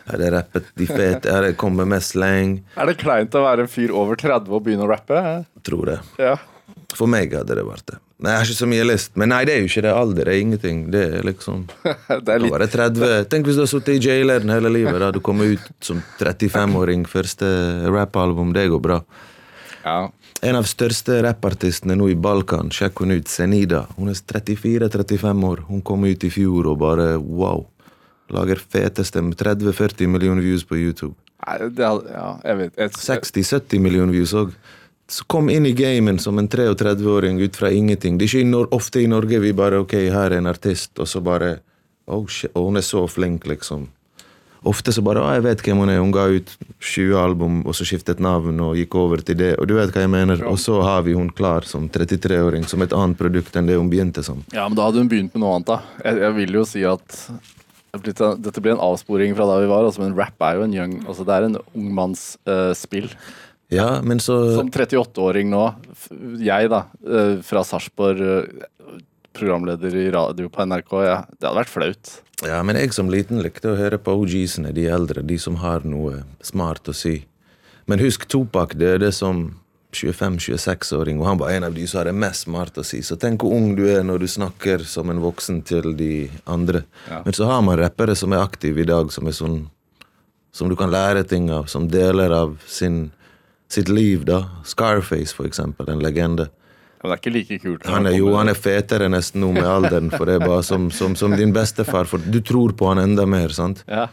Hadde jeg rappet de fete. Hadde jeg kommet med mest slang. Er det kleint å være en fyr over 30 og begynne å rappe? Tror det. Ja. For meg hadde det vært det. Nei, Jeg har ikke så mye lyst. Men nei, det er jo ikke det. Alder er ingenting. Det er liksom Det er Da litt var 30. Tenk hvis du har sittet i jaileren hele livet. Da du kommer ut som 35-åring, første rappalbum. Det går bra. Ja. En av største rappartistene nå i Balkan, sjekk hun ut, Senida. Hun er 34-35 år. Hun kom ut i fjor og bare wow. Lager feteste med 30-40 millioner views på YouTube. Nei, det ja, jeg vet jeg, 60-70 millioner views òg. Så kom inn i gamen som en 33-åring ut fra ingenting. Det er ikke ofte i Norge vi bare ok, her er en artist, og så bare oh shit, og hun er så flink, liksom. Ofte så bare å, jeg vet hvem hun er. Hun ga ut 20 album, og så skiftet navn og gikk over til det. Og du vet hva jeg mener. Og så har vi hun klar som 33-åring, som et annet produkt enn det hun begynte som. Ja, men da hadde hun begynt med noe annet, da. Jeg, jeg vil jo si at dette blir en avsporing fra da vi var, altså, men rap er jo en young Altså det er en ungmannsspill. Ja, men så Som 38-åring nå, jeg da, eh, fra Sarpsborg, eh, programleder i radio på NRK, ja, det hadde vært flaut. Ja, men jeg som liten likte å høre på OG-ene, de eldre, de som har noe smart å si. Men husk, Topak døde som 25-26-åring, og han var en av de som hadde mest smart å si. Så tenk hvor ung du er når du snakker som en voksen til de andre. Ja. Men så har man rappere som er aktive i dag, som sånn Som du kan lære ting av, som deler av sin, sitt liv, da. Scarface, for eksempel, en legende. Men det er ikke like kult. Han er jo han er fetere nesten nå med alderen, for det er bare som, som, som din bestefar, for du tror på han enda mer, sant? Ja.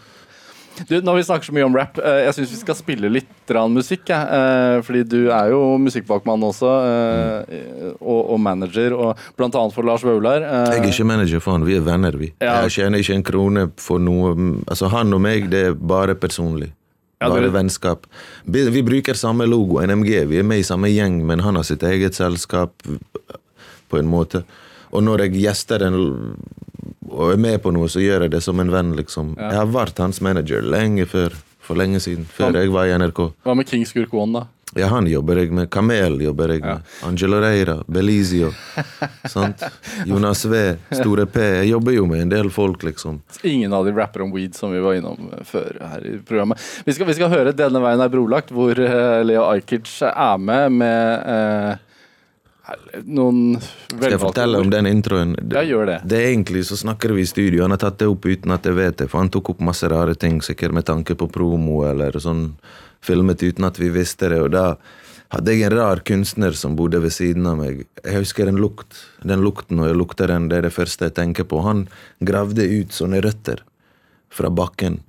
Du, når vi snakker så mye om rap, eh, jeg syns vi skal spille litt musikk. jeg. Eh, fordi du er jo musikkbakmann også, eh, og, og manager, og blant annet for Lars Vaular. Jeg er ikke manager for han, vi er venner, vi. Ja. Jeg tjener ikke en krone for noe Altså, han og meg, det er bare personlig. Bare vennskap. Vi, bruker samme logo, NMG, vi er med i samme gjeng, men han har sitt eget selskap, på en måte. Og når jeg gjester en og er med på noe, så gjør jeg det som en venn, liksom. Jeg har vært hans manager lenge før. For lenge siden. Før jeg var i NRK. Hva med King Skurk One, da? Ja, han jobber jeg med. Kamel jobber jeg med. Angelo Reira, Belizio. sant? Jonas V, Store P. Jeg jobber jo med en del folk, liksom. Ingen av de rapper om weed som vi var innom eh, før her i programmet. Vi skal, vi skal høre 'Denne veien er brolagt', hvor eh, Leo Ajkic er med med eh, noen Skal jeg fortelle om den introen? Ja, gjør det. Det er Egentlig så snakker vi i studio. Han har tatt det opp uten at jeg vet det. For han tok opp masse rare ting, sikkert med tanke på promo eller sånn. Filmet uten at vi visste det. Og da hadde jeg en rar kunstner som bodde ved siden av meg. Jeg husker en lukt. Den lukten, og jeg lukter den, det er det første jeg tenker på. Han gravde ut sånne røtter fra bakken.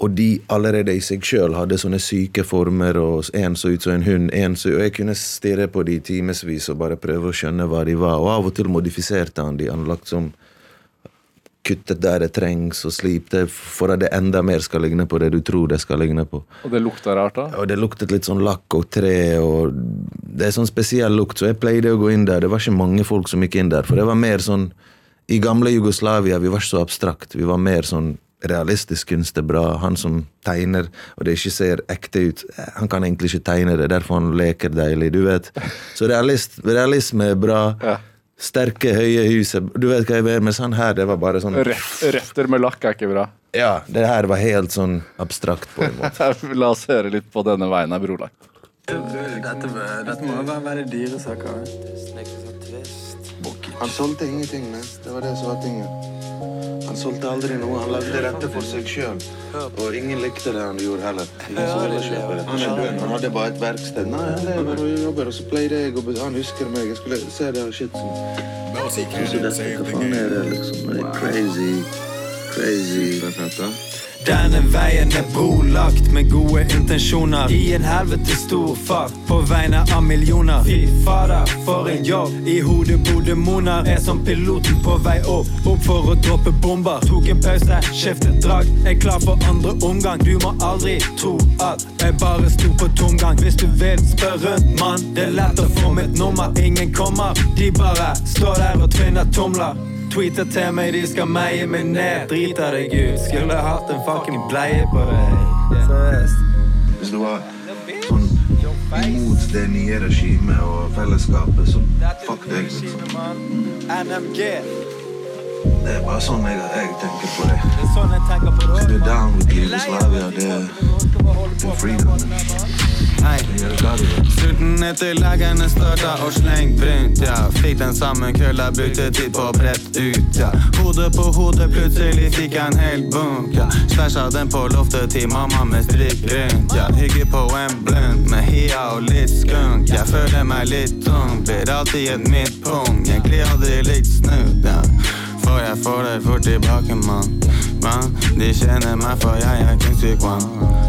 Og de allerede i seg sjøl hadde sånne syke former, og en så ut som en hund, en så Og jeg kunne stirre på de i timevis og bare prøve å skjønne hva de var. Og av og til modifiserte han de. Han lagt som kuttet der det trengs, og slipte for at det enda mer skal ligne på det du tror det skal ligne på. Og det lukta rart, da? Og det luktet litt sånn lakk og tre, og det er sånn spesiell lukt, så jeg pleide å gå inn der. Det var ikke mange folk som gikk inn der, for det var mer sånn I gamle Jugoslavia, vi var ikke så abstrakt. Vi var mer sånn realistisk kunst er bra. Han som tegner, og det ikke ser ekte ut, han kan egentlig ikke tegne det, derfor han leker deilig, du vet. Så realist, realisme er bra. Ja. Sterke, høye hus er- Du vet hva jeg mener, med sånn her, det var bare sånn Rett, retter med lakk er ikke bra. Ja, det her var helt sånn abstrakt på en måte. La oss høre litt på 'Denne veien her, brolagt'. Dette, dette må jo være dyre saker. Han solgte ingenting, ne? Det var det som var tingen. Han solgte aldri noe. Han lagde dette for seg sjøl. Og ingen likte det han gjorde heller. Han, hadde bare et verksted. Nei, jobber, og så pleide jeg å Han husker meg. Jeg skulle se det og shit. Så, så dette, hva faen er det, liksom? Det er crazy. Crazy. Denne veien er brolagt med gode intensjoner i en helvete stor fart på vegne av millioner. Fy fader, for en jobb. I hodet bor moner. Er som piloten på vei opp, opp for å droppe bomber. Tok en pause, skiftet drag. Er klar for andre omgang. Du må aldri tro at jeg bare sto på tomgang. Hvis du vil, spør rundt, mann. Det er lett å få mitt nummer. Ingen kommer, de bare står der og tvinner tomler. Tweeter til meg, de skal meie meg ned. Driter deg ut. Skulle hatt en fucking bleie på deg. Seriøst. Hvis du var sånn imot det nye regimet og fellesskapet, så fuck deg, liksom. NMG. Det er bare sånn jeg, jeg tenker på det. Det er sånn jeg tenker på det. er down with Yugoslavia. det er freedom. Vil. Sulten etter legene starta og slengt rundt ja. Fikk den samme kølla, brukte tid på å brett ut, ja. Hode på hode, plutselig fikk jeg en hel bunk, ja. Stæsja den på loftet til mamma med strikk rundt, ja. Hygge på en blunt med hia og litt skunk, jeg føler meg litt tung. Blir alltid et midtpunkt, egentlig aldri litt snudd, ja. For jeg får det fort tilbake, mann. Man, de kjenner meg for jeg er Kingsvik One.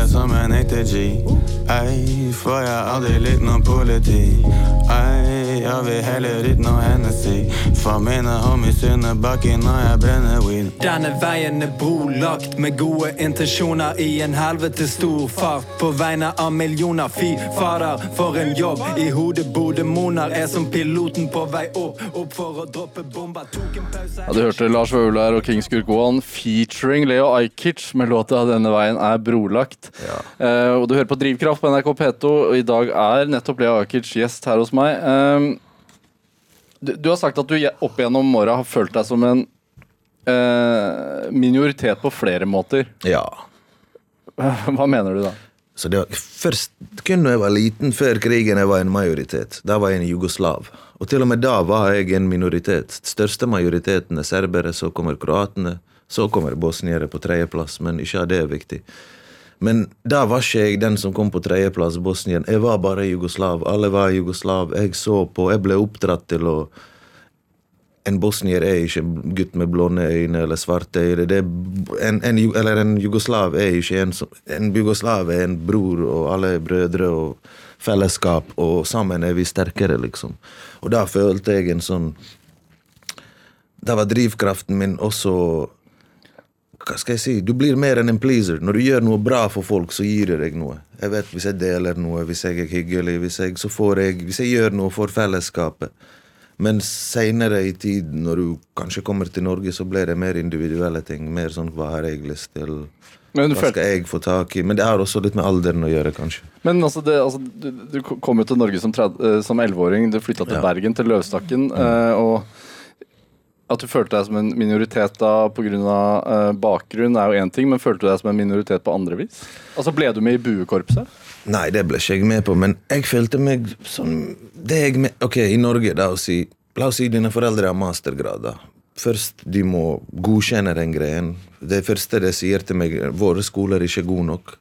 Det som en ekte G. Ei, for jeg har aldri likt noe politi. Ei, jeg vil heller ut noe Hennessy. For mine homies under bakken når jeg brenner weed. Denne veien er brolagt med gode intensjoner i en helvete stor fart på vegne av millioner. Fy fader, for en jobb. I hodet bor demoner, Er som piloten på vei opp, opp for å droppe bomba, Tok en pause. Ja, Du hørte Lars Vaular og King Skurk One featuring Leo Ajkic med låta 'Denne veien er brolagt'. Eh, og Du hører på Drivkraft på NRK P2, og i dag er nettopp Lea Ajkic gjest her hos meg. Eh, du, du har sagt at du opp gjennom åra har følt deg som en eh, minoritet på flere måter. Ja. Hva mener du da? Så det var først kun da jeg var liten, før krigen, jeg var en majoritet. Da var jeg en jugoslav. Og til og med da var jeg en minoritet. Største majoriteten er serbere, så kommer kroatene. Så kommer bosniere på tredjeplass, men ikke av det er viktig. Men da var ikke jeg den som kom på tredjeplass, Bosnien. Jeg var bare jugoslav. Alle var jugoslav. Jeg så på. Jeg ble oppdratt til å En bosnier er ikke en gutt med blonde øyne eller svarte øyne. En, en, eller en jugoslav er ikke en som En jugoslav er en bror, og alle er brødre og fellesskap, og sammen er vi sterkere, liksom. Og da følte jeg en sånn Da var drivkraften min også hva skal jeg si, Du blir mer enn en pleaser. Når du gjør noe bra for folk, så gir det deg noe. Jeg vet Hvis jeg deler noe, hvis jeg er hyggelig, hvis jeg, så får jeg, hvis jeg gjør noe for fellesskapet. Men seinere i tid, når du kanskje kommer til Norge, så blir det mer individuelle ting. Mer sånn hva har jeg lyst til? Hva skal jeg få tak i? Men det har også litt med alderen å gjøre, kanskje. men altså, det, altså du, du kom jo til Norge som, tred- eh, som 11-åring. Du flytta til Ja. Bergen, til Løvstakken. Mm. og at du følte deg som en minoritet da pga. Uh, bakgrunn, er jo én ting, men følte du deg som en minoritet på andre vis? Altså Ble du med i buekorpset? Nei, det ble ikke jeg med på, men jeg følte meg sånn det jeg med, Ok, i Norge, da, å si La oss si dine foreldre har mastergrad. da. Først de må godkjenne den greien. Det første de sier til meg, våre skoler er ikke gode nok.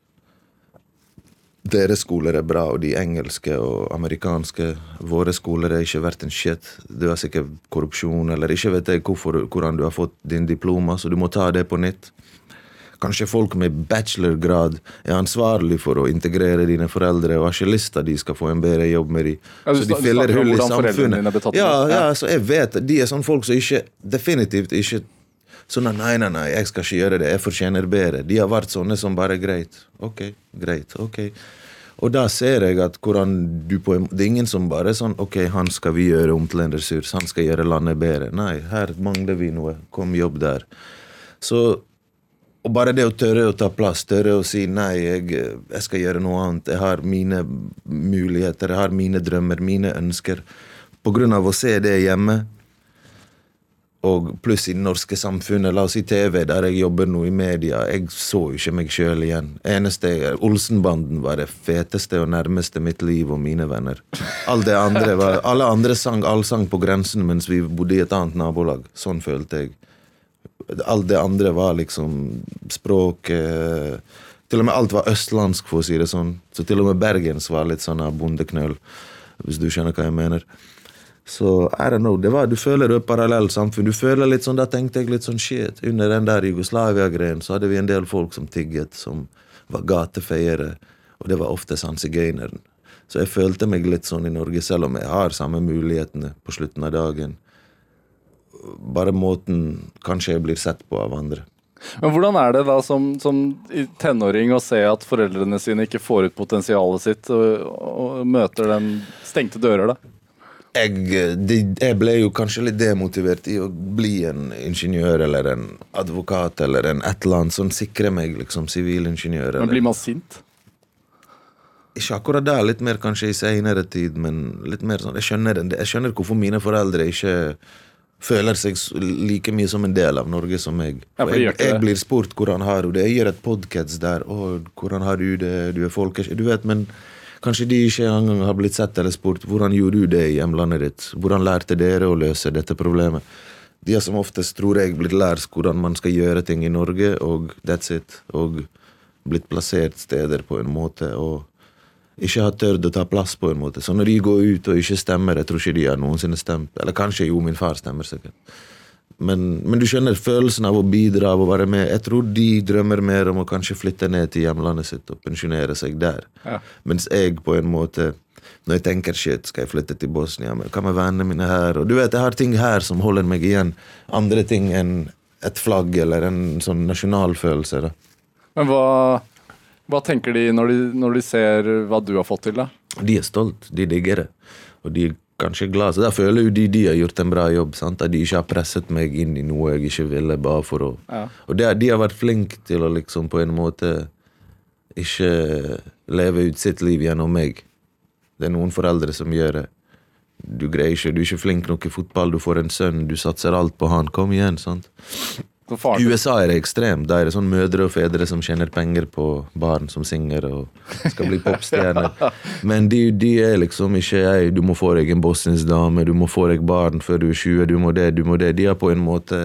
Deres skoler er bra, og de engelske og amerikanske Våre skoler er ikke verdt en shit. Du har sikkert korrupsjon, eller ikke vet jeg hvorfor, hvordan du har fått din diploma, så du må ta det på nytt. Kanskje folk med bachelorgrad er ansvarlig for å integrere dine foreldre og har ikke lyst til at de skal få en bedre jobb med de. Ja, så de fyller hull i samfunnet. ja, Ja. så jeg vet de er sånne folk som ikke definitivt ikke Sånn at nei, nei, nei, jeg skal ikke gjøre det, jeg fortjener bedre. De har vært sånne som bare greit. Ok, greit, ok. Og da ser jeg at hvordan du på Det er ingen som bare er sånn Ok, han skal vi gjøre om til en ressurs, han skal gjøre landet bedre. Nei, her mangler vi noe. Kom, jobb der. Så og bare det å tørre å ta plass, tørre å si nei, jeg, jeg skal gjøre noe annet. Jeg har mine muligheter, jeg har mine drømmer, mine ønsker. På grunn av å se det hjemme, Og pluss i det norske samfunnet, la oss si TV, der jeg jobber nå i media. Jeg så ikke meg sjøl igjen. Eneste Olsenbanden var det feteste og nærmeste mitt liv og mine venner. All det andre var, alle andre sang allsang på grensen mens vi bodde i et annet nabolag. Sånn følte jeg. Alt det andre var liksom språk eh, Til og med alt var østlandsk, for å si det sånn. Så til og med Bergens var litt sånn av bondeknøll, hvis du skjønner hva jeg mener. Så I don't know, det var, du føler et parallelt samfunn. Du føler litt sånn, Da tenkte jeg litt sånn shit. Under den der Jugoslavia-greien så hadde vi en del folk som tigget, som var gatefeiere. Og det var ofte sånn. Så jeg følte meg litt sånn i Norge, selv om jeg har samme mulighetene på slutten av dagen. Bare måten kanskje jeg blir sett på av andre. Men hvordan er det da som, som tenåring å se at foreldrene sine ikke får ut potensialet sitt, og, og møter den stengte dører, da? Jeg, de, jeg, ble jo kanskje litt demotivert i å bli en ingeniør eller en advokat eller en et eller annet som sikrer meg, liksom, sivilingeniør. Men blir man sint? Ikke akkurat der, litt mer kanskje i seinere tid, men litt mer sånn Jeg skjønner, jeg skjønner hvorfor mine foreldre ikke føler seg like mye som en del av Norge som meg. Ja, jeg, jeg, blir spurt hvordan har du det. Jeg gjør et podkast der. Å, hvordan har du det? Du er folkesk Du vet, men Kanskje de ikke engang har blitt sett eller spurt hvordan gjorde du det i hjemlandet ditt? Hvordan lærte dere å løse dette problemet? De har som oftest, tror jeg, blitt lært hvordan man skal gjøre ting i Norge, og that's it. Og blitt plassert steder på en måte, og ikke har tørt å ta plass på en måte. Så når de går ut og ikke stemmer, jeg tror ikke de har noensinne stemt. Eller kanskje jo, min far stemmer sikkert. Men, men, du skjønner følelsen av å bidra av å være med. Jeg tror de drømmer mer om å kanskje flytte ned til hjemlandet sitt og pensjonere seg der. Ja. Mens jeg på en måte når jeg tenker shit, skal jeg flytte til Bosnia, men hva med vennene mine her? Og du vet, Jeg har ting her som holder meg igjen. Andre ting enn et flagg eller en sånn nasjonalfølelse. da. Men hva, hva tenker de når, de når de ser hva du har fått til, da? De er stolt. De digger det. Og de kanskje glad. Så da føler jo de de har gjort en bra jobb. Sant? At de ikke har presset meg inn i noe jeg ikke ville. bare for å... Ja. Og det, de har vært flinke til å liksom på en måte ikke leve ut sitt liv gjennom meg. Det er noen foreldre som gjør det. Du greier ikke, du er ikke flink nok i fotball, du får en sønn, du satser alt på han. Kom igjen, sant? I USA er det ekstremt. Da er det sånn mødre og fedre som tjener penger på barn som synger og skal bli popstjerner. Men de, de, er liksom ikke ei, du må få deg en bosnisk dame, du må få deg barn før du er 20, du må det, du må det. De har på en måte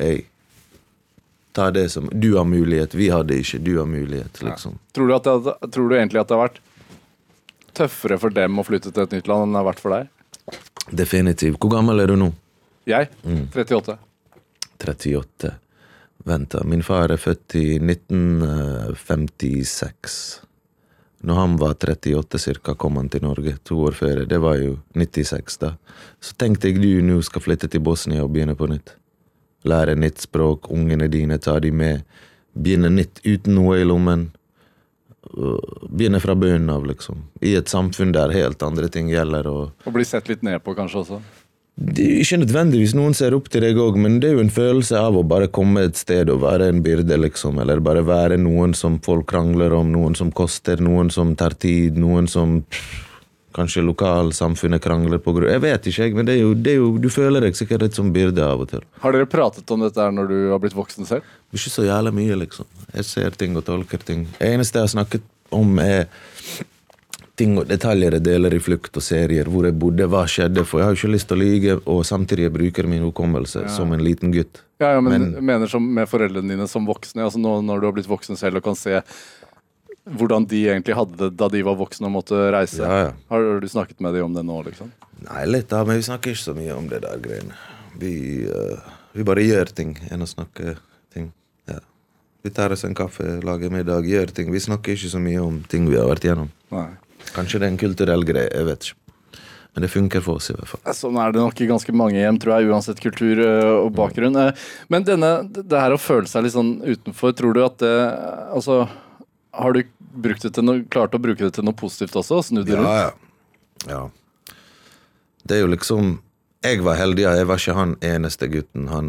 ei, ta det som Du har mulighet, vi hadde ikke, du har mulighet, liksom. Ja. Tror, du det, tror, du egentlig at det har vært tøffere for dem å flytte til et nytt land enn det har vært for deg? Definitivt. Hvor gammel er du nå? Jeg? 38. Mm. 38. Vent, da. Min far er født i 1956. Når han var 38 cirka, kom han til Norge. To år før. Det var jo 96, da. Så tenkte jeg du nå skal flytte til Bosnia og begynne på nytt. Lære nytt språk, ungene dine, ta de med. Begynne nytt uten noe i lommen. Begynne fra bunnen av, liksom. I et samfunn der helt andre ting gjelder. Og, og bli sett litt ned på, kanskje også? Det er ikke nødvendigvis noen ser opp til deg òg, men det er jo en følelse av å bare komme et sted og være en byrde, liksom. Eller bare være noen som folk krangler om, noen som koster, noen som tar tid, noen som kanskje lokalsamfunnet krangler på grunn Jeg vet ikke, men det er, jo, det er, jo, du føler deg sikkert litt som byrde av og til. Har dere pratet om dette når du har blitt voksen selv? Ikke så jævlig mye, liksom. Jeg ser ting og tolker ting. Det eneste jeg har snakket om, er ting og detaljer jeg deler i flukt og serier. Hvor jeg bodde, hva skjedde. For jeg har jo ikke lyst til å lyge, og samtidig jeg bruker min hukommelse ja. som en liten gutt. Ja, ja men, men mener som med foreldrene dine som voksne, altså nå når du har blitt voksen selv og kan se hvordan de egentlig hadde det da de var voksne og måtte reise. Ja, ja. Har du snakket med dem om det nå? liksom? Nei, litt, da, men vi snakker ikke så mye om det der greiene. Vi, uh, vi bare gjør ting enn å snakke ting. Ja. Vi tar oss en kaffe, lager middag, gjør ting. Vi snakker ikke så mye om ting vi har vært gjennom. Nei. Kanskje det er en kulturell greie. jeg vet ikke. Men det funker for oss, i hvert fall. Sånn er det nok i ganske mange hjem, tror jeg, uansett kultur eh, og bakgrunn. Eh, men denne, det her å føle seg litt sånn utenfor, tror du at det Altså, har du brukt det til noe, klart å bruke det til noe positivt også? Snudd det rundt? Ja, ja. Det er jo liksom Jeg var heldig, jeg var ikke han eneste gutten han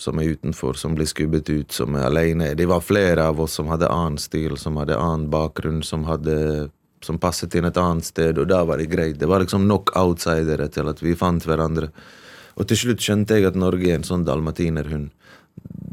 som er utenfor, som blir skubbet ut, som er alene. Det var flere av oss som hadde annen stil, som hadde annen bakgrunn, som hadde som passet inn et annet sted, og da var det greit. Det var liksom nok outsidere til at vi fant hverandre. Og til slutt skjønte jeg at Norge er en sånn dalmatinerhund.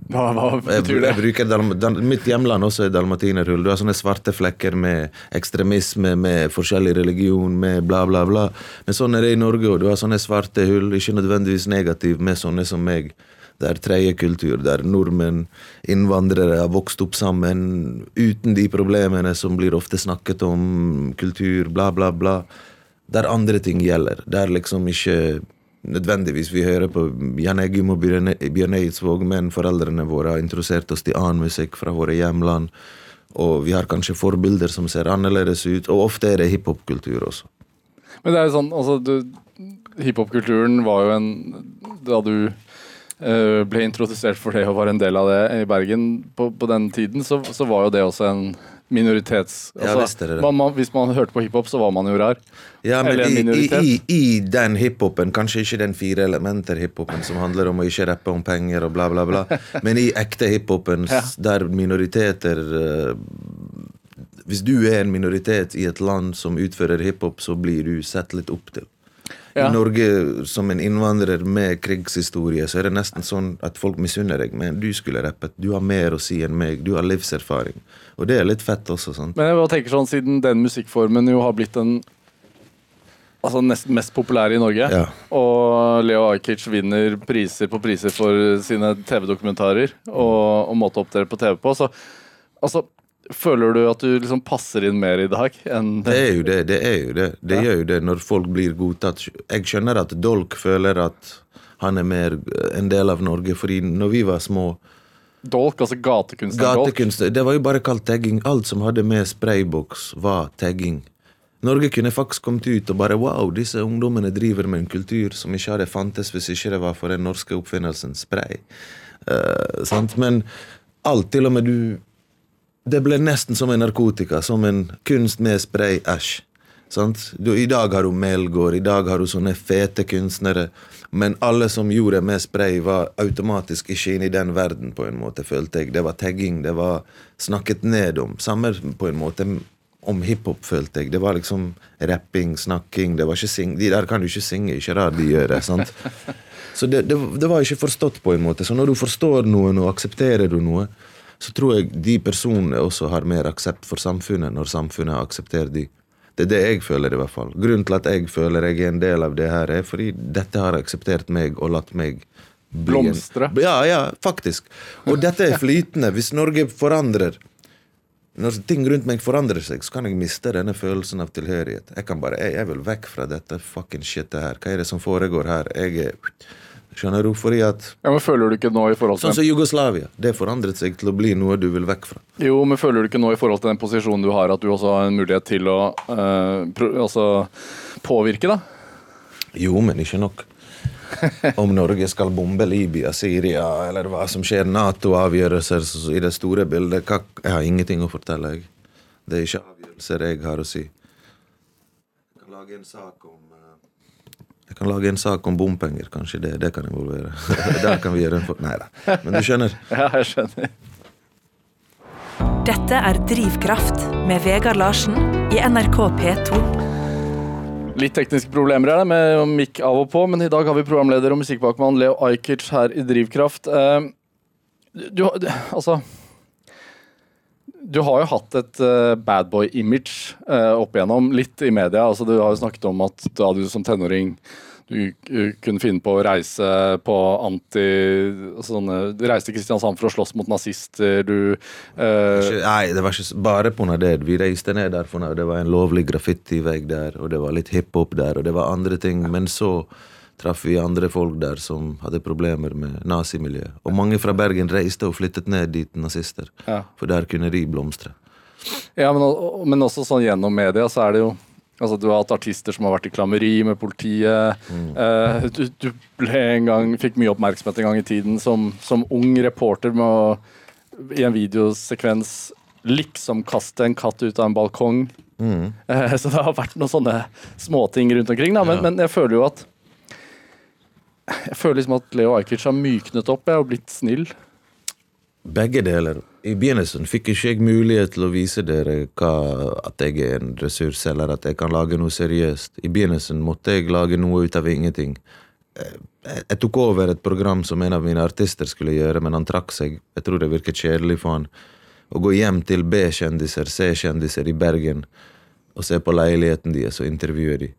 Hva, hva betyr det? jeg bruker dalma, dal, Mitt hjemland også er dalmatinerhull. Du har sånne svarte flekker med ekstremisme, med forskjellig religion, med bla, bla, bla. Men sånn er det i Norge òg. Du har sånne svarte hull, ikke nødvendigvis negativ, med sånne som meg. Det er tredje kultur, der nordmenn, innvandrere har vokst opp sammen uten de problemene som blir ofte snakket om, kultur, bla, bla, bla. Der andre ting gjelder. Der liksom ikke nødvendigvis vi hører på Jan Eggum og Bjørn Eidsvåg, men foreldrene våre har interessert oss til annen musikk fra våre hjemland. Og vi har kanskje forbilder som ser annerledes ut, og ofte er det hiphop-kultur også. Men det er jo sånn, altså Hiphop-kulturen var jo en Da du ble introdusert for det og var en del av det i Bergen på, på den tiden, så, så var jo det også en minoritets... Ja, Altså, det. man, man, hvis man hørte på hiphop, så var man jo rar. Ja, men i, i, i, i den hiphopen, kanskje ikke den fire elementer-hiphopen som handler om å ikke rappe om penger og bla, bla, bla, men i ekte hiphopen, Ja. der minoriteter eh, Hvis du er en minoritet i et land som utfører hiphop, så blir du sett litt opp til. Ja. I Norge, som en innvandrer med krigshistorie, så er det nesten sånn at folk misunner deg. Men du skulle rappet. Du har mer å si enn meg. Du har livserfaring. Og det er litt fett også. sant? Men jeg tenker sånn, siden den musikkformen jo har blitt den altså nesten mest populære i Norge, Ja. og Leo Ajkic vinner priser på priser for sine TV-dokumentarer og, og måte å opptre på TV på, så altså Føler du at du liksom passer inn mer i dag enn Det er jo det. Det er jo det. Det gjør jo det når folk blir godtatt. Jeg skjønner at Dolk føler at han er mer en del av Norge, fordi når vi var små Dolk, altså gatekunstner Dolk? Gatekunst, det var jo bare kalt tagging. Alt som hadde med sprayboks, var tagging. Norge kunne faktisk kommet ut og bare wow, disse ungdommene driver med en kultur som ikke hadde fantes hvis ikke det var for den norske oppfinnelsen spray. Uh, sant? Men alt, til og med du Det ble nesten som en narkotika, som en kunst med spray, æsj. Sant? Du, I dag har du Melgaard, i dag har du sånne fete kunstnere. Men alle som gjorde med spray, var automatisk ikke inne i den verden, på en måte, følte jeg. Det var tagging, det var snakket ned om. Samme på en måte om hiphop, følte jeg. Det var liksom rapping, snakking. det var ikke sing De der kan du ikke synge, ikke rart de gjør det. sant? Så det, det, det var ikke forstått, på en måte. Så når du forstår noe, og aksepterer du noe, så tror jeg de personene også har mer aksept for samfunnet når samfunnet aksepterer de. Det er det jeg føler, i hvert fall. Grunnen til at jeg føler jeg er en del av det her, er fordi dette har akseptert meg og latt meg Blomstre. Ja, ja, faktisk. Og dette er flytende. Hvis Norge forandrer Når ting rundt meg forandrer seg, så kan jeg miste denne følelsen av tilhørighet. Jeg kan bare, jeg, jeg vil vekk fra dette fucking shitet her. Hva er det som foregår her? Jeg er Skjønner du? Fordi at Ja, men Føler du ikke nå i forhold til Sånn som Jugoslavia. Det forandret seg til å bli noe du vil vekk fra. Jo, men føler du ikke nå i forhold til den posisjonen du har, at du også har en mulighet til å eh, pro, altså, påvirke, da? Jo, men ikke nok. Om Norge skal bombe Libya, Syria eller hva som skjer, Nato-avgjørelser i det store bildet hva, Jeg har ingenting å fortelle. Jeg. Det er ikke avgjørelser jeg har å si. Jeg kan lage en sak om kan lage en sak om bompenger, kanskje det, det kan involvere. Der kan vi gjøre en for... Nei da. Men du skjønner. Ja, jeg skjønner. Dette er Drivkraft med Vegard Larsen i NRK P2. Litt tekniske problemer er det med mikk av og på, men i dag har vi programleder og musikkbakmann Leo Ajkic her i Drivkraft. Eh, Du, har- altså Du har jo hatt et uh, badboy-image uh, opp igjennom, litt i media. Altså, du har jo snakket om at da du som tenåring du uh, kunne finne på å reise på anti... Sånne, du reiste til Kristiansand for å slåss mot nazister. Du eh, Ikke- Nei, det var ikke bare på det. Vi reiste ned der for det var en lovlig graffitivegg der, og det var litt hiphop der, og det var andre ting. Men så traff vi andre folk der som hadde problemer med nazimiljøet. Og mange fra Bergen reiste og flyttet ned dit, nazister. Ja. For der kunne de blomstre. Ja, men, men også sånn gjennom media så er det jo Altså, Du har hatt artister som har vært i klammeri med politiet. Eh, du, du ble en gang, fikk mye oppmerksomhet en gang i tiden som, som ung reporter med å i en videosekvens liksom kaste en katt ut av en balkong. Eh, så det har vært noen sånne småting rundt omkring. Men, men jeg føler jo at Jeg føler liksom at Leo Ajkic har myknet opp jeg, og blitt snill. Begge deler. I begynnelsen fikk ikke jeg mulighet til å vise dere hva, at jeg er en ressurs, eller at jeg kan lage noe seriøst. I begynnelsen måtte jeg lage noe ut av ingenting. jeg, jeg tok over et program som en av mine artister skulle gjøre, men han trakk seg. Jeg tror det virket kjedelig for han. Å gå hjem til B-kjendiser, C-kjendiser i Bergen og se på leiligheten deres og intervjue dem.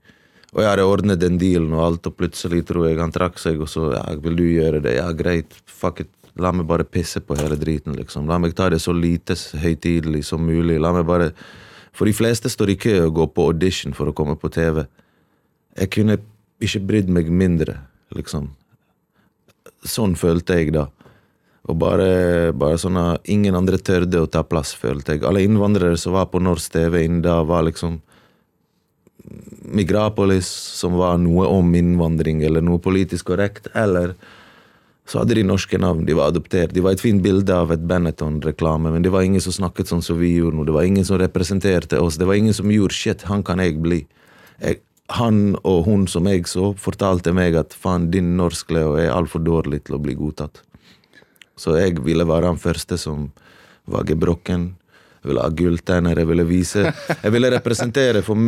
Og jeg hadde ordnet den dealen og alt, og plutselig tror jeg han trakk seg, og så ja, vil du gjøre det? Ja, greit, fuck it. La meg bare pisse på hele driten, liksom. La meg ta det så lite høytidelig som mulig. La meg bare For de fleste står i kø og går på audition for å komme på TV. Jeg kunne ikke brydd meg mindre, liksom. Sånn følte jeg da. Og bare, bare sånn at ingen andre tørde å ta plass, følte jeg. Alle innvandrere som var på norsk TV innen da, var liksom Migrapolis, som var noe om innvandring eller noe politisk korrekt, eller så hadde de norske navn. De var adoptert. De var et fint bilde av et Benetton-reklame, men det var ingen som snakket sånn som vi gjorde nå. Det var ingen som representerte oss. Det var ingen som gjorde shit, han kan jeg bli. Jeg, han og hun som jeg så, fortalte meg at faen, din norsk Leo er altfor dårlig til å bli godtatt. Så jeg ville være han første som var gebrokken. Jeg ville ha gulltenner. Jeg ville vise Jeg ville representere for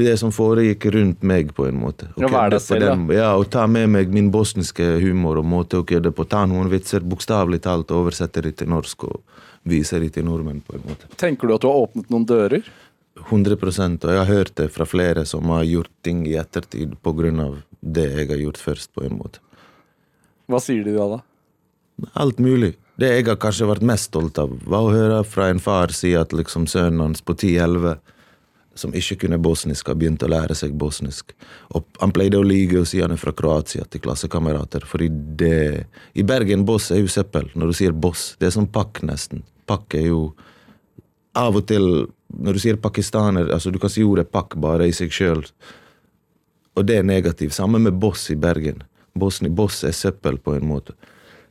det som foregikk rundt meg, på en måte. Kødde på selv, den- Ja, og ta med meg min bosniske humor og måte å kødde på. Ta noen vitser, bokstavelig talt, oversette det til norsk og vise det til nordmenn, på en måte. Tenker du at du har åpnet noen dører? 100 og jeg har hørt det fra flere som har gjort ting i ettertid på grunn av det jeg har gjort først, på en måte. Hva sier de da? da? Alt mulig. Det jeg har kanskje vært mest stolt av, var å høre fra en far si at liksom sønnen hans på 10-11, som ikke kunne bosnisk, har begynt å lære seg bosnisk. Og han pleide å lyge og si han er fra Kroatia til klassekamerater, det I Bergen, boss er jo søppel. Når du sier boss, det er som pakk, nesten. Pakk er jo Av og til, når du sier pakistaner, altså du kan si ordet pakk bare i seg sjøl, og det er negativt. Samme med boss i Bergen. Boss, boss er søppel, på en måte.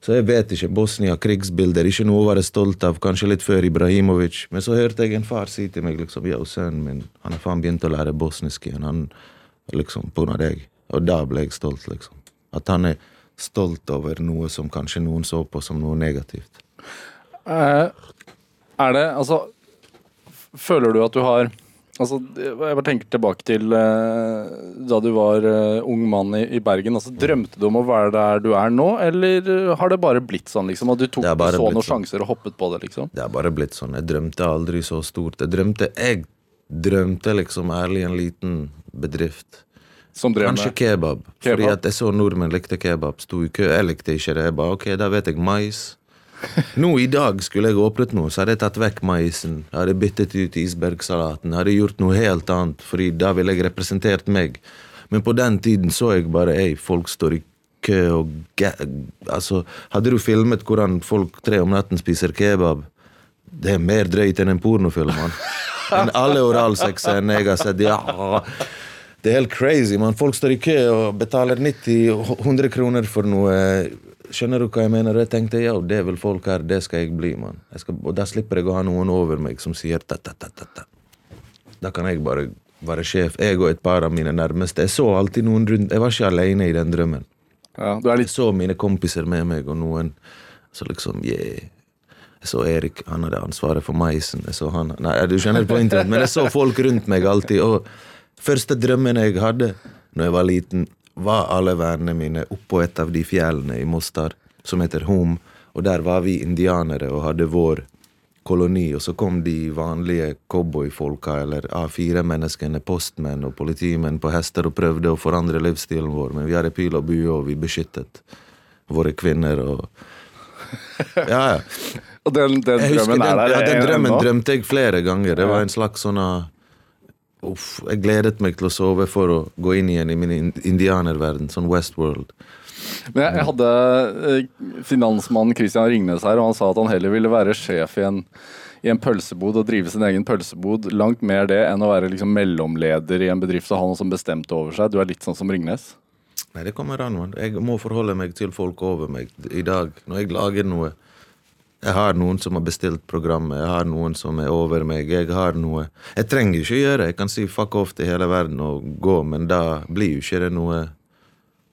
Så jeg vet ikke. Bosnia, krigsbilder, ikke noe å være stolt av. Kanskje litt før Ibrahimovic. Men så hørte jeg en far si til meg liksom, ja, sønnen min han har faen begynt å lære bosnisk igjen. Han, liksom, på grunn av deg. Og da ble jeg stolt, liksom. At han er stolt over noe som kanskje noen så på som noe negativt. Eh, er det Altså, føler du at du har Altså, jeg bare tenker tilbake til eh, da du var eh, ung mann i, i Bergen. Altså, Drømte du om å være der du er nå, eller eh, har det bare blitt sånn? liksom, At du tok Det har bare så blitt noen sånn. sjanser og hoppet på det? liksom? Det har bare blitt sånn. Jeg drømte aldri så stort. Jeg drømte Jeg drømte liksom ærlig en liten bedrift. Som drev Kanskje med kebab. Fordi Kebab? at jeg så nordmenn likte kebab. Sto i kø. Jeg likte ikke det. Jeg bare, ok, da vet jeg mais. Nå i dag skulle jeg åpnet noe, så hadde jeg tatt vekk maisen. Jeg hadde byttet ut isbergsalaten. Jeg hadde gjort noe helt annet, Fordi da ville jeg representert meg. Men på den tiden så jeg bare ei, folk står i kø og ga... Altså, hadde du filmet hvordan folk tre om natten spiser kebab? Det er mer drøyt enn en pornofilm, mann. Enn alle oralsexene jeg har sett, ja det er helt crazy, man. Folk står i kø og betaler 90-100 kroner for noe. Skjønner du hva jeg mener? Jeg tenkte ja, det vil folk her, det skal jeg bli, mann. Og da slipper jeg å ha noen over meg som sier ta, ta, ta, ta, ta. Da kan jeg bare være sjef. Jeg og et par av mine nærmeste. Jeg så alltid noen rundt. Jeg var ikke alene i den drømmen. ja, er Jeg så mine kompiser med meg, og noen så liksom yeah. Jeg så Erik, han hadde ansvaret for maisen. Jeg så han, nei, du skjønner på internett, men jeg så folk rundt meg alltid. Og første drømmen jeg hadde når jeg var liten, var alle vennene mine oppå et av de fjellene i Mostar som heter Hom. Og der var vi indianere og hadde vår koloni. Og så kom de vanlige cowboyfolka eller A4-menneskene, postmenn og politimenn på hester og prøvde å forandre livsstilen vår. Men vi hadde pil og bue, og vi beskyttet våre kvinner og Ja, ja. Og den, den drømmen den, er der ja, den drømmen drømte jeg flere ganger. Det var en slags sånn ah, Uff, jeg gledet meg til å sove for å gå inn igjen i min indianerverden, sånn Westworld. Men jeg, jeg hadde eh, finansmannen Christian Ringnes her, og han sa at han heller ville være sjef i en, i en pølsebod og drive sin egen pølsebod. Langt mer det enn å være liksom mellomleder i en bedrift og ha noe som bestemte over seg. Du er litt sånn som Ringnes. Nei, det kommer an, man. Jeg må forholde meg til folk over meg i dag. Når jeg lager noe Jeg har noen som har bestilt programmet, jeg har noen som er over meg. Jeg har noe Jeg trenger ikke gjøre. Jeg kan si fuck off til hele verden og gå, men da blir jo ikke det noe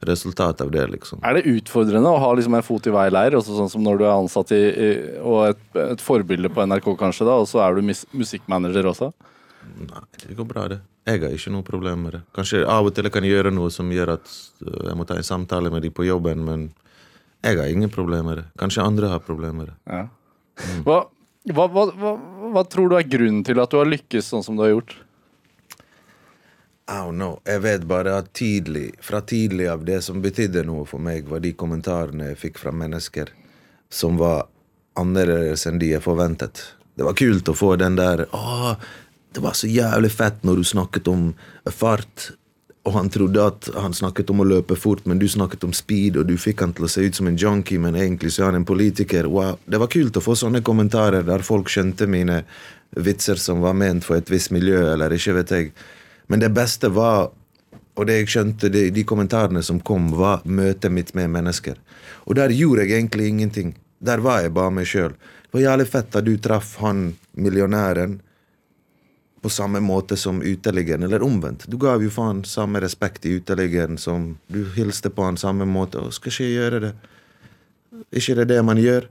resultat av det, liksom. Er det utfordrende å ha liksom en fot i hver leir, også sånn som når du er ansatt i, i og et, et forbilde på NRK kanskje, da, og så er du mis, musikkmanager også? Nei, det går bra, det. Jeg har ikke noe problem med det. Kanskje av og til jeg kan gjøre noe som gjør at øh, jeg må ta en samtale med de på jobben, men jeg har ingen problemer. med det. Kanskje andre har problemer med det. Ja. Hva, hva, hva, hva, hva tror du er grunnen til at du har lykkes sånn som du har gjort? Don't know. Jeg vet bare at tidlig, fra tidlig av det som betydde noe for meg, var de kommentarene jeg fikk fra mennesker som var annerledes enn de jeg forventet. Det var kult å få den der Å, det var så jævlig fett når du snakket om fart. Og han trodde at han snakket om å løpe fort, men du snakket om speed, og du fikk han til å se ut som en junkie, men egentlig så er han en politiker. Wow. Det var kult å få sånne kommentarer der folk skjønte mine vitser som var ment for et visst miljø, eller ikke vet jeg. Men det beste var, og det jeg skjønte, de, de kommentarene som kom, var møtet mitt med mennesker. Og der gjorde jeg egentlig ingenting. Der var jeg bare meg sjøl. Det var jævlig fett at du traff han millionæren på samme måte som uteliggeren, eller omvendt. Du gav jo faen samme respekt i uteliggeren som du hilste på han samme måte. Og skal ikke gjøre det? ikke det det man gjør?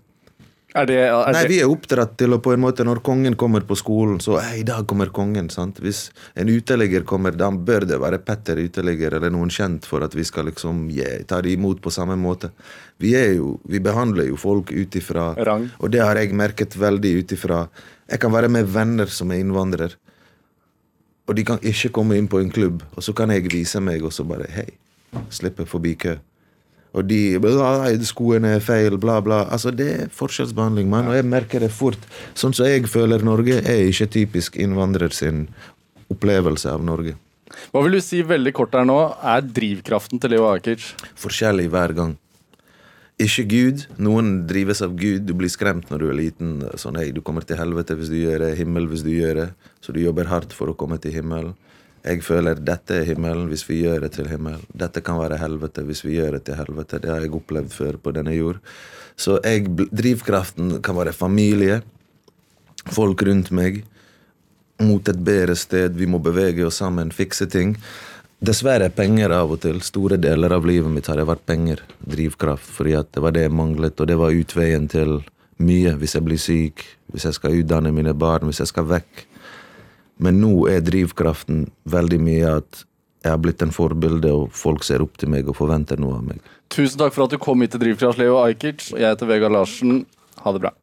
Er det, er Nei, vi er oppdratt til å på en måte Når kongen kommer på skolen, så i dag kommer kongen. sant? Hvis en uteligger kommer, da bør det være Petter uteligger eller noen kjent for at vi skal liksom yeah, ta det imot på samme måte. Vi jo, vi behandler jo folk ut ifra Og det har jeg merket veldig ut ifra Jeg kan være med venner som er innvandrer, og de kan ikke komme inn på en klubb, og så kan jeg vise meg, og så bare Hei, slippe forbi kø. Og de «Nei, Skoene er feil, bla, bla. Altså, Det er forskjellsbehandling, mann. Og jeg merker det fort. Sånn som jeg føler Norge, er ikke typisk innvandrer sin opplevelse av Norge. Hva vil du si veldig kort her nå er drivkraften til Leo Ajkic? Forskjellig hver gang. Ikke Gud. Noen drives av Gud. Du blir skremt når du er liten. Sånn, hei, du kommer til helvete hvis du gjør det, himmel hvis du gjør det. Så du jobber hardt for å komme til himmelen. Jeg føler dette er himmelen hvis vi gjør det til himmelen. Dette kan være helvete hvis vi gjør det til helvete. Det har jeg opplevd før på denne jord. Så jeg, drivkraften kan være familie, folk rundt meg, mot et bedre sted. Vi må bevege oss sammen, fikse ting. Dessverre penger av og til. Store deler av livet mitt har det vært penger. Drivkraft. Fordi at det var det jeg manglet, og det var utveien til mye. Hvis jeg blir syk, hvis jeg skal utdanne mine barn, hvis jeg skal vekk. Men nå er drivkraften veldig mye at jeg har blitt en forbilde, og folk ser opp til meg og forventer noe av meg. Tusen takk for at du kom hit til Drivkraft, Leo Ajkic. Jeg heter Vegard Larsen. Ha det bra.